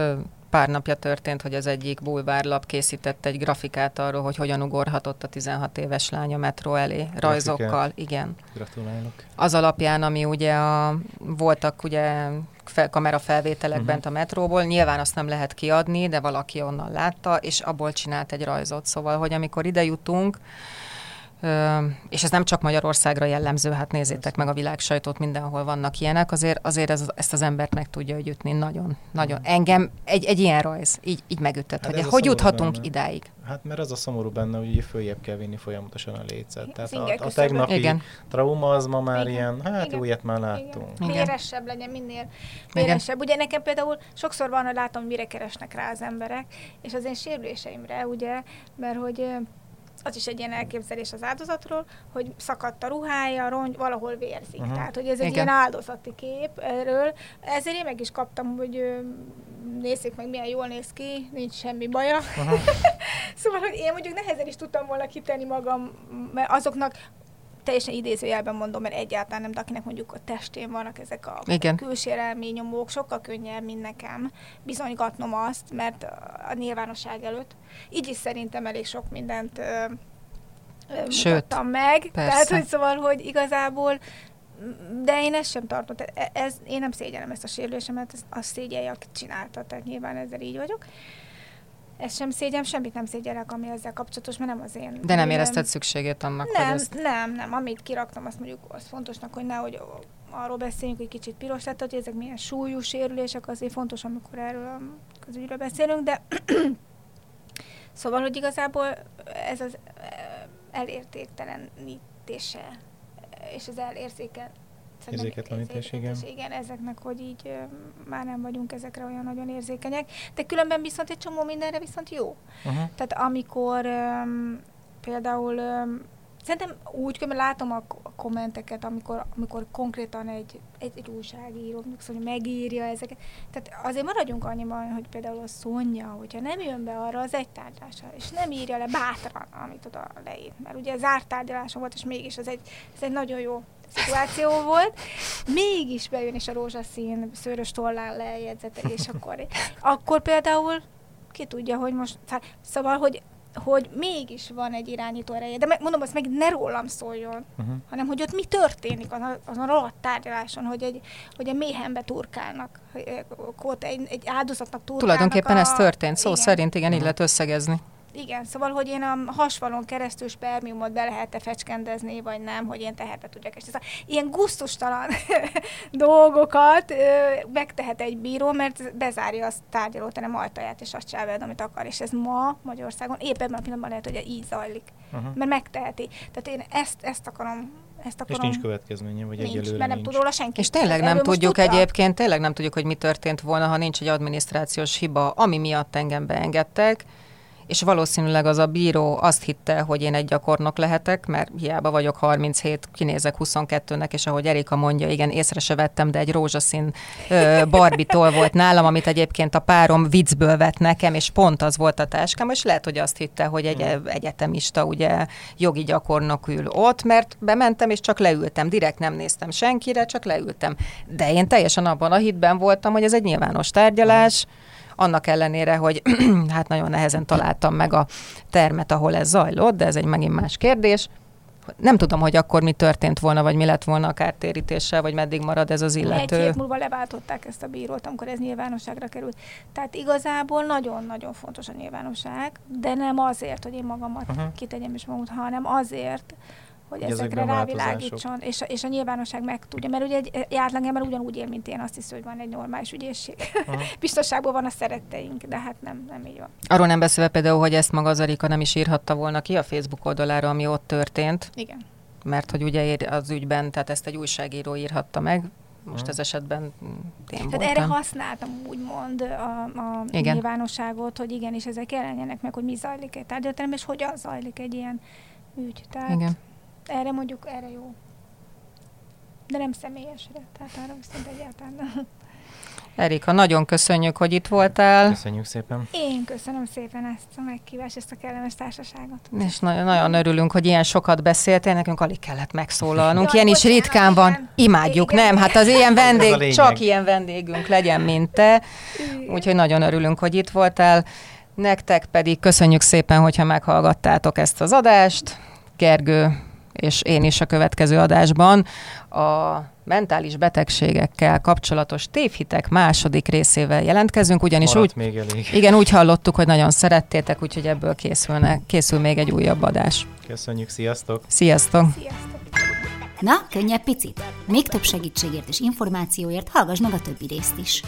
Pár napja történt, hogy az egyik bulvárlap készített egy grafikát arról, hogy hogyan ugorhatott a 16 éves lány a metró elé, rajzokkal. Igen. Gratulálok. Az alapján, ami ugye a, voltak ugye fel, kamerafelvételek Mhm. bent a metróból, nyilván azt nem lehet kiadni, de valaki onnan látta, és abból csinált egy rajzot. Szóval, hogy amikor ide jutunk, és ez nem csak Magyarországra jellemző, hát nézzétek meg a világ sajtót, mindenhol vannak ilyenek, azért, azért ez, ezt az embert meg tudja ütni nagyon, nagyon. Engem egy, egy ilyen rajz így, így megütött, Hát hogy hogy juthatunk benne. idáig. Hát mert az a szomorú benne, hogy följebb kell vinni folyamatosan a lécet. Tehát a, a tegnapi Igen. trauma az ma már Igen. ilyen, hát Igen. ilyet már láttunk. Igen. Véresebb legyen, minél véresebb. Ugye nekem például sokszor van, hogy látom, mire keresnek rá az emberek, és az én sérüléseimre, ugye, mert hogy az is egy ilyen elképzelés az áldozatról, hogy szakadt a ruhája, rongy, valahol vérzik. Mhm. Tehát, hogy ez egy Igen. ilyen áldozati kép erről. Ezért én meg is kaptam, hogy nézzék meg, milyen jól néz ki, nincs semmi baja. Aha. Szóval, hogy én mondjuk nehezen is tudtam volna kitenni magam, mert azoknak teljesen idézőjelben mondom, mert egyáltalán nem, de akinek mondjuk a testén vannak ezek a Igen. külsérelmi nyomók, sokkal könnyebb, mint nekem bizonygatnom azt, mert a nyilvánosság előtt. Így is szerintem elég sok mindent ö, ö, Sőt, mutattam meg. persze. Tehát, hogy szóval, hogy igazából de én ezt sem tartom, e- ez, én nem szégyellem ezt a sérülésemet, ez azt szégyelje, akit csinálta, tehát nyilván ezzel így vagyok. Ez sem szégyem, semmit nem szégyellek, ami ezzel kapcsolatos, mert nem az én. De nem érezted szükségét annak, nem, hogy ezt... nem, nem. Amit kiraktam, azt mondjuk az fontosnak, hogy nehogy arról beszéljünk, hogy kicsit piros lett, hogy ezek milyen súlyú sérülések, azért fontos, amikor erről a közügyről beszélünk, de szóval, hogy igazából ez az eh, elértéktelenítése és az elérzéken szerintem Érzéketlenítés, igen. ezeknek, hogy így már nem vagyunk ezekre olyan nagyon érzékenyek, de különben viszont egy csomó mindenre viszont jó. Uh-huh. Tehát amikor um, például um, szerintem úgy, hogy látom a, kommenteket, amikor, amikor konkrétan egy, egy, egy újságíró mondjuk szóval, hogy megírja ezeket. Tehát azért maradjunk annyiban, hogy például a Szonya, hogyha nem jön be arra az egy tárgyalásra, és nem írja le bátran, amit oda leír. Mert ugye zárt tárgyaláson volt, és mégis ez egy, ez egy nagyon jó szituáció volt, mégis bejön és a rózsaszín szőrös tollán lejegyzetel, és akkor, akkor például ki tudja, hogy most, szóval, hogy, hogy mégis van egy irányító ereje, de mondom, azt meg ne rólam szóljon, Uh-huh. hanem hogy ott mi történik azon, a- azon a rohadt tárgyaláson, hogy egy, hogy egy méhenbe turkálnak, ott egy, egy áldozatnak turkálnak. Tulajdonképpen a, ez történt, szó igen. szerint igen, így Mhm. lehet összegezni. Igen, szóval, hogy én a hasvalon keresztül spermiumot be lehet-e fecskendezni, vagy nem, hogy én tehetet tudjak. És ez a, ilyen gusztustalan dolgokat ö, megtehet egy bíró, mert bezárja a tárgyalóterem ajtaját, és azt csinálja, amit akar. És ez ma Magyarországon épp ebben a pillanatban lehet, hogy így zajlik. Uh-huh. Mert megteheti. Tehát én ezt, ezt akarom ezt És akarom. nincs következménye, vagy nincs, egyelőre mert nem nincs. tud róla senki. És tényleg nem erről tudjuk egyébként, tényleg nem tudjuk, hogy mi történt volna, ha nincs egy adminisztrációs hiba, ami miatt engem beengedtek, és valószínűleg az a bíró azt hitte, hogy én egy gyakornok lehetek, mert hiába vagyok 37, kinézek 22-nek, és ahogy Erika mondja, igen, észre se vettem, de egy rózsaszín ö, barbitól volt nálam, amit egyébként a párom viccből vett nekem, és pont az volt a táskám, és lehet, hogy azt hitte, hogy egy hmm. egyetemista, ugye jogi gyakornok ül ott, mert bementem, és csak leültem, direkt nem néztem senkire, csak leültem. De én teljesen abban a hitben voltam, hogy ez egy nyilvános tárgyalás, annak ellenére, hogy hát nagyon nehezen találtam meg a termet, ahol ez zajlott, de ez egy megint más kérdés. Nem tudom, hogy akkor mi történt volna, vagy mi lett volna a kártérítéssel, vagy meddig marad ez az illető. Egy hét múlva leváltották ezt a bírót, amikor ez nyilvánosságra került. Tehát igazából nagyon-nagyon fontos a nyilvánosság, de nem azért, hogy én magamat uh-huh. kitegyem és magam, hanem azért, hogy Ezek ezekre rávilágítson, és a, és a nyilvánosság meg tudja, mert ugye egy, átlagember ugyanúgy él, mint én, azt hiszem, hogy van egy normális ügyészség. Biztonságban van a szeretteink, de hát nem, nem így van. Arról nem beszélve például, hogy ezt maga az Erika nem is írhatta volna ki a Facebook oldalára, ami ott történt. Igen. Mert hogy ugye az ügyben, tehát ezt egy újságíró írhatta meg, most ez esetben én Tehát voltam. erre használtam úgymond a, a igen. nyilvánosságot, hogy igenis ezek jelenjenek meg, hogy mi zajlik egy tárgyalatelem, és hogyan zajlik egy ilyen ügy. Tehát igen. Erre mondjuk, erre jó. De nem személyesre, tehát arra viszont egyáltalán nem. Erika, nagyon köszönjük, hogy itt voltál. Köszönjük szépen. Én köszönöm szépen ezt a megkívást, ezt a kellemes társaságot. És nagyon, nagyon örülünk, hogy ilyen sokat beszéltél, nekünk alig kellett megszólalnunk. Ilyen is ritkán van. Igen. Imádjuk, igen. nem? Hát az ilyen vendég, csak ilyen vendégünk legyen, mint te. Úgyhogy nagyon örülünk, hogy itt voltál. Nektek pedig köszönjük szépen, hogyha meghallgattátok ezt az adást. Gergő és én is a következő adásban a mentális betegségekkel kapcsolatos tévhitek második részével jelentkezünk, ugyanis Maradt úgy, még elég. igen, úgy hallottuk, hogy nagyon szerettétek, úgyhogy ebből készülne, készül még egy újabb adás. Köszönjük, sziasztok! Sziasztok! Sziasztok! Na, könnyebb picit? Még több segítségért és információért hallgass meg a többi részt is.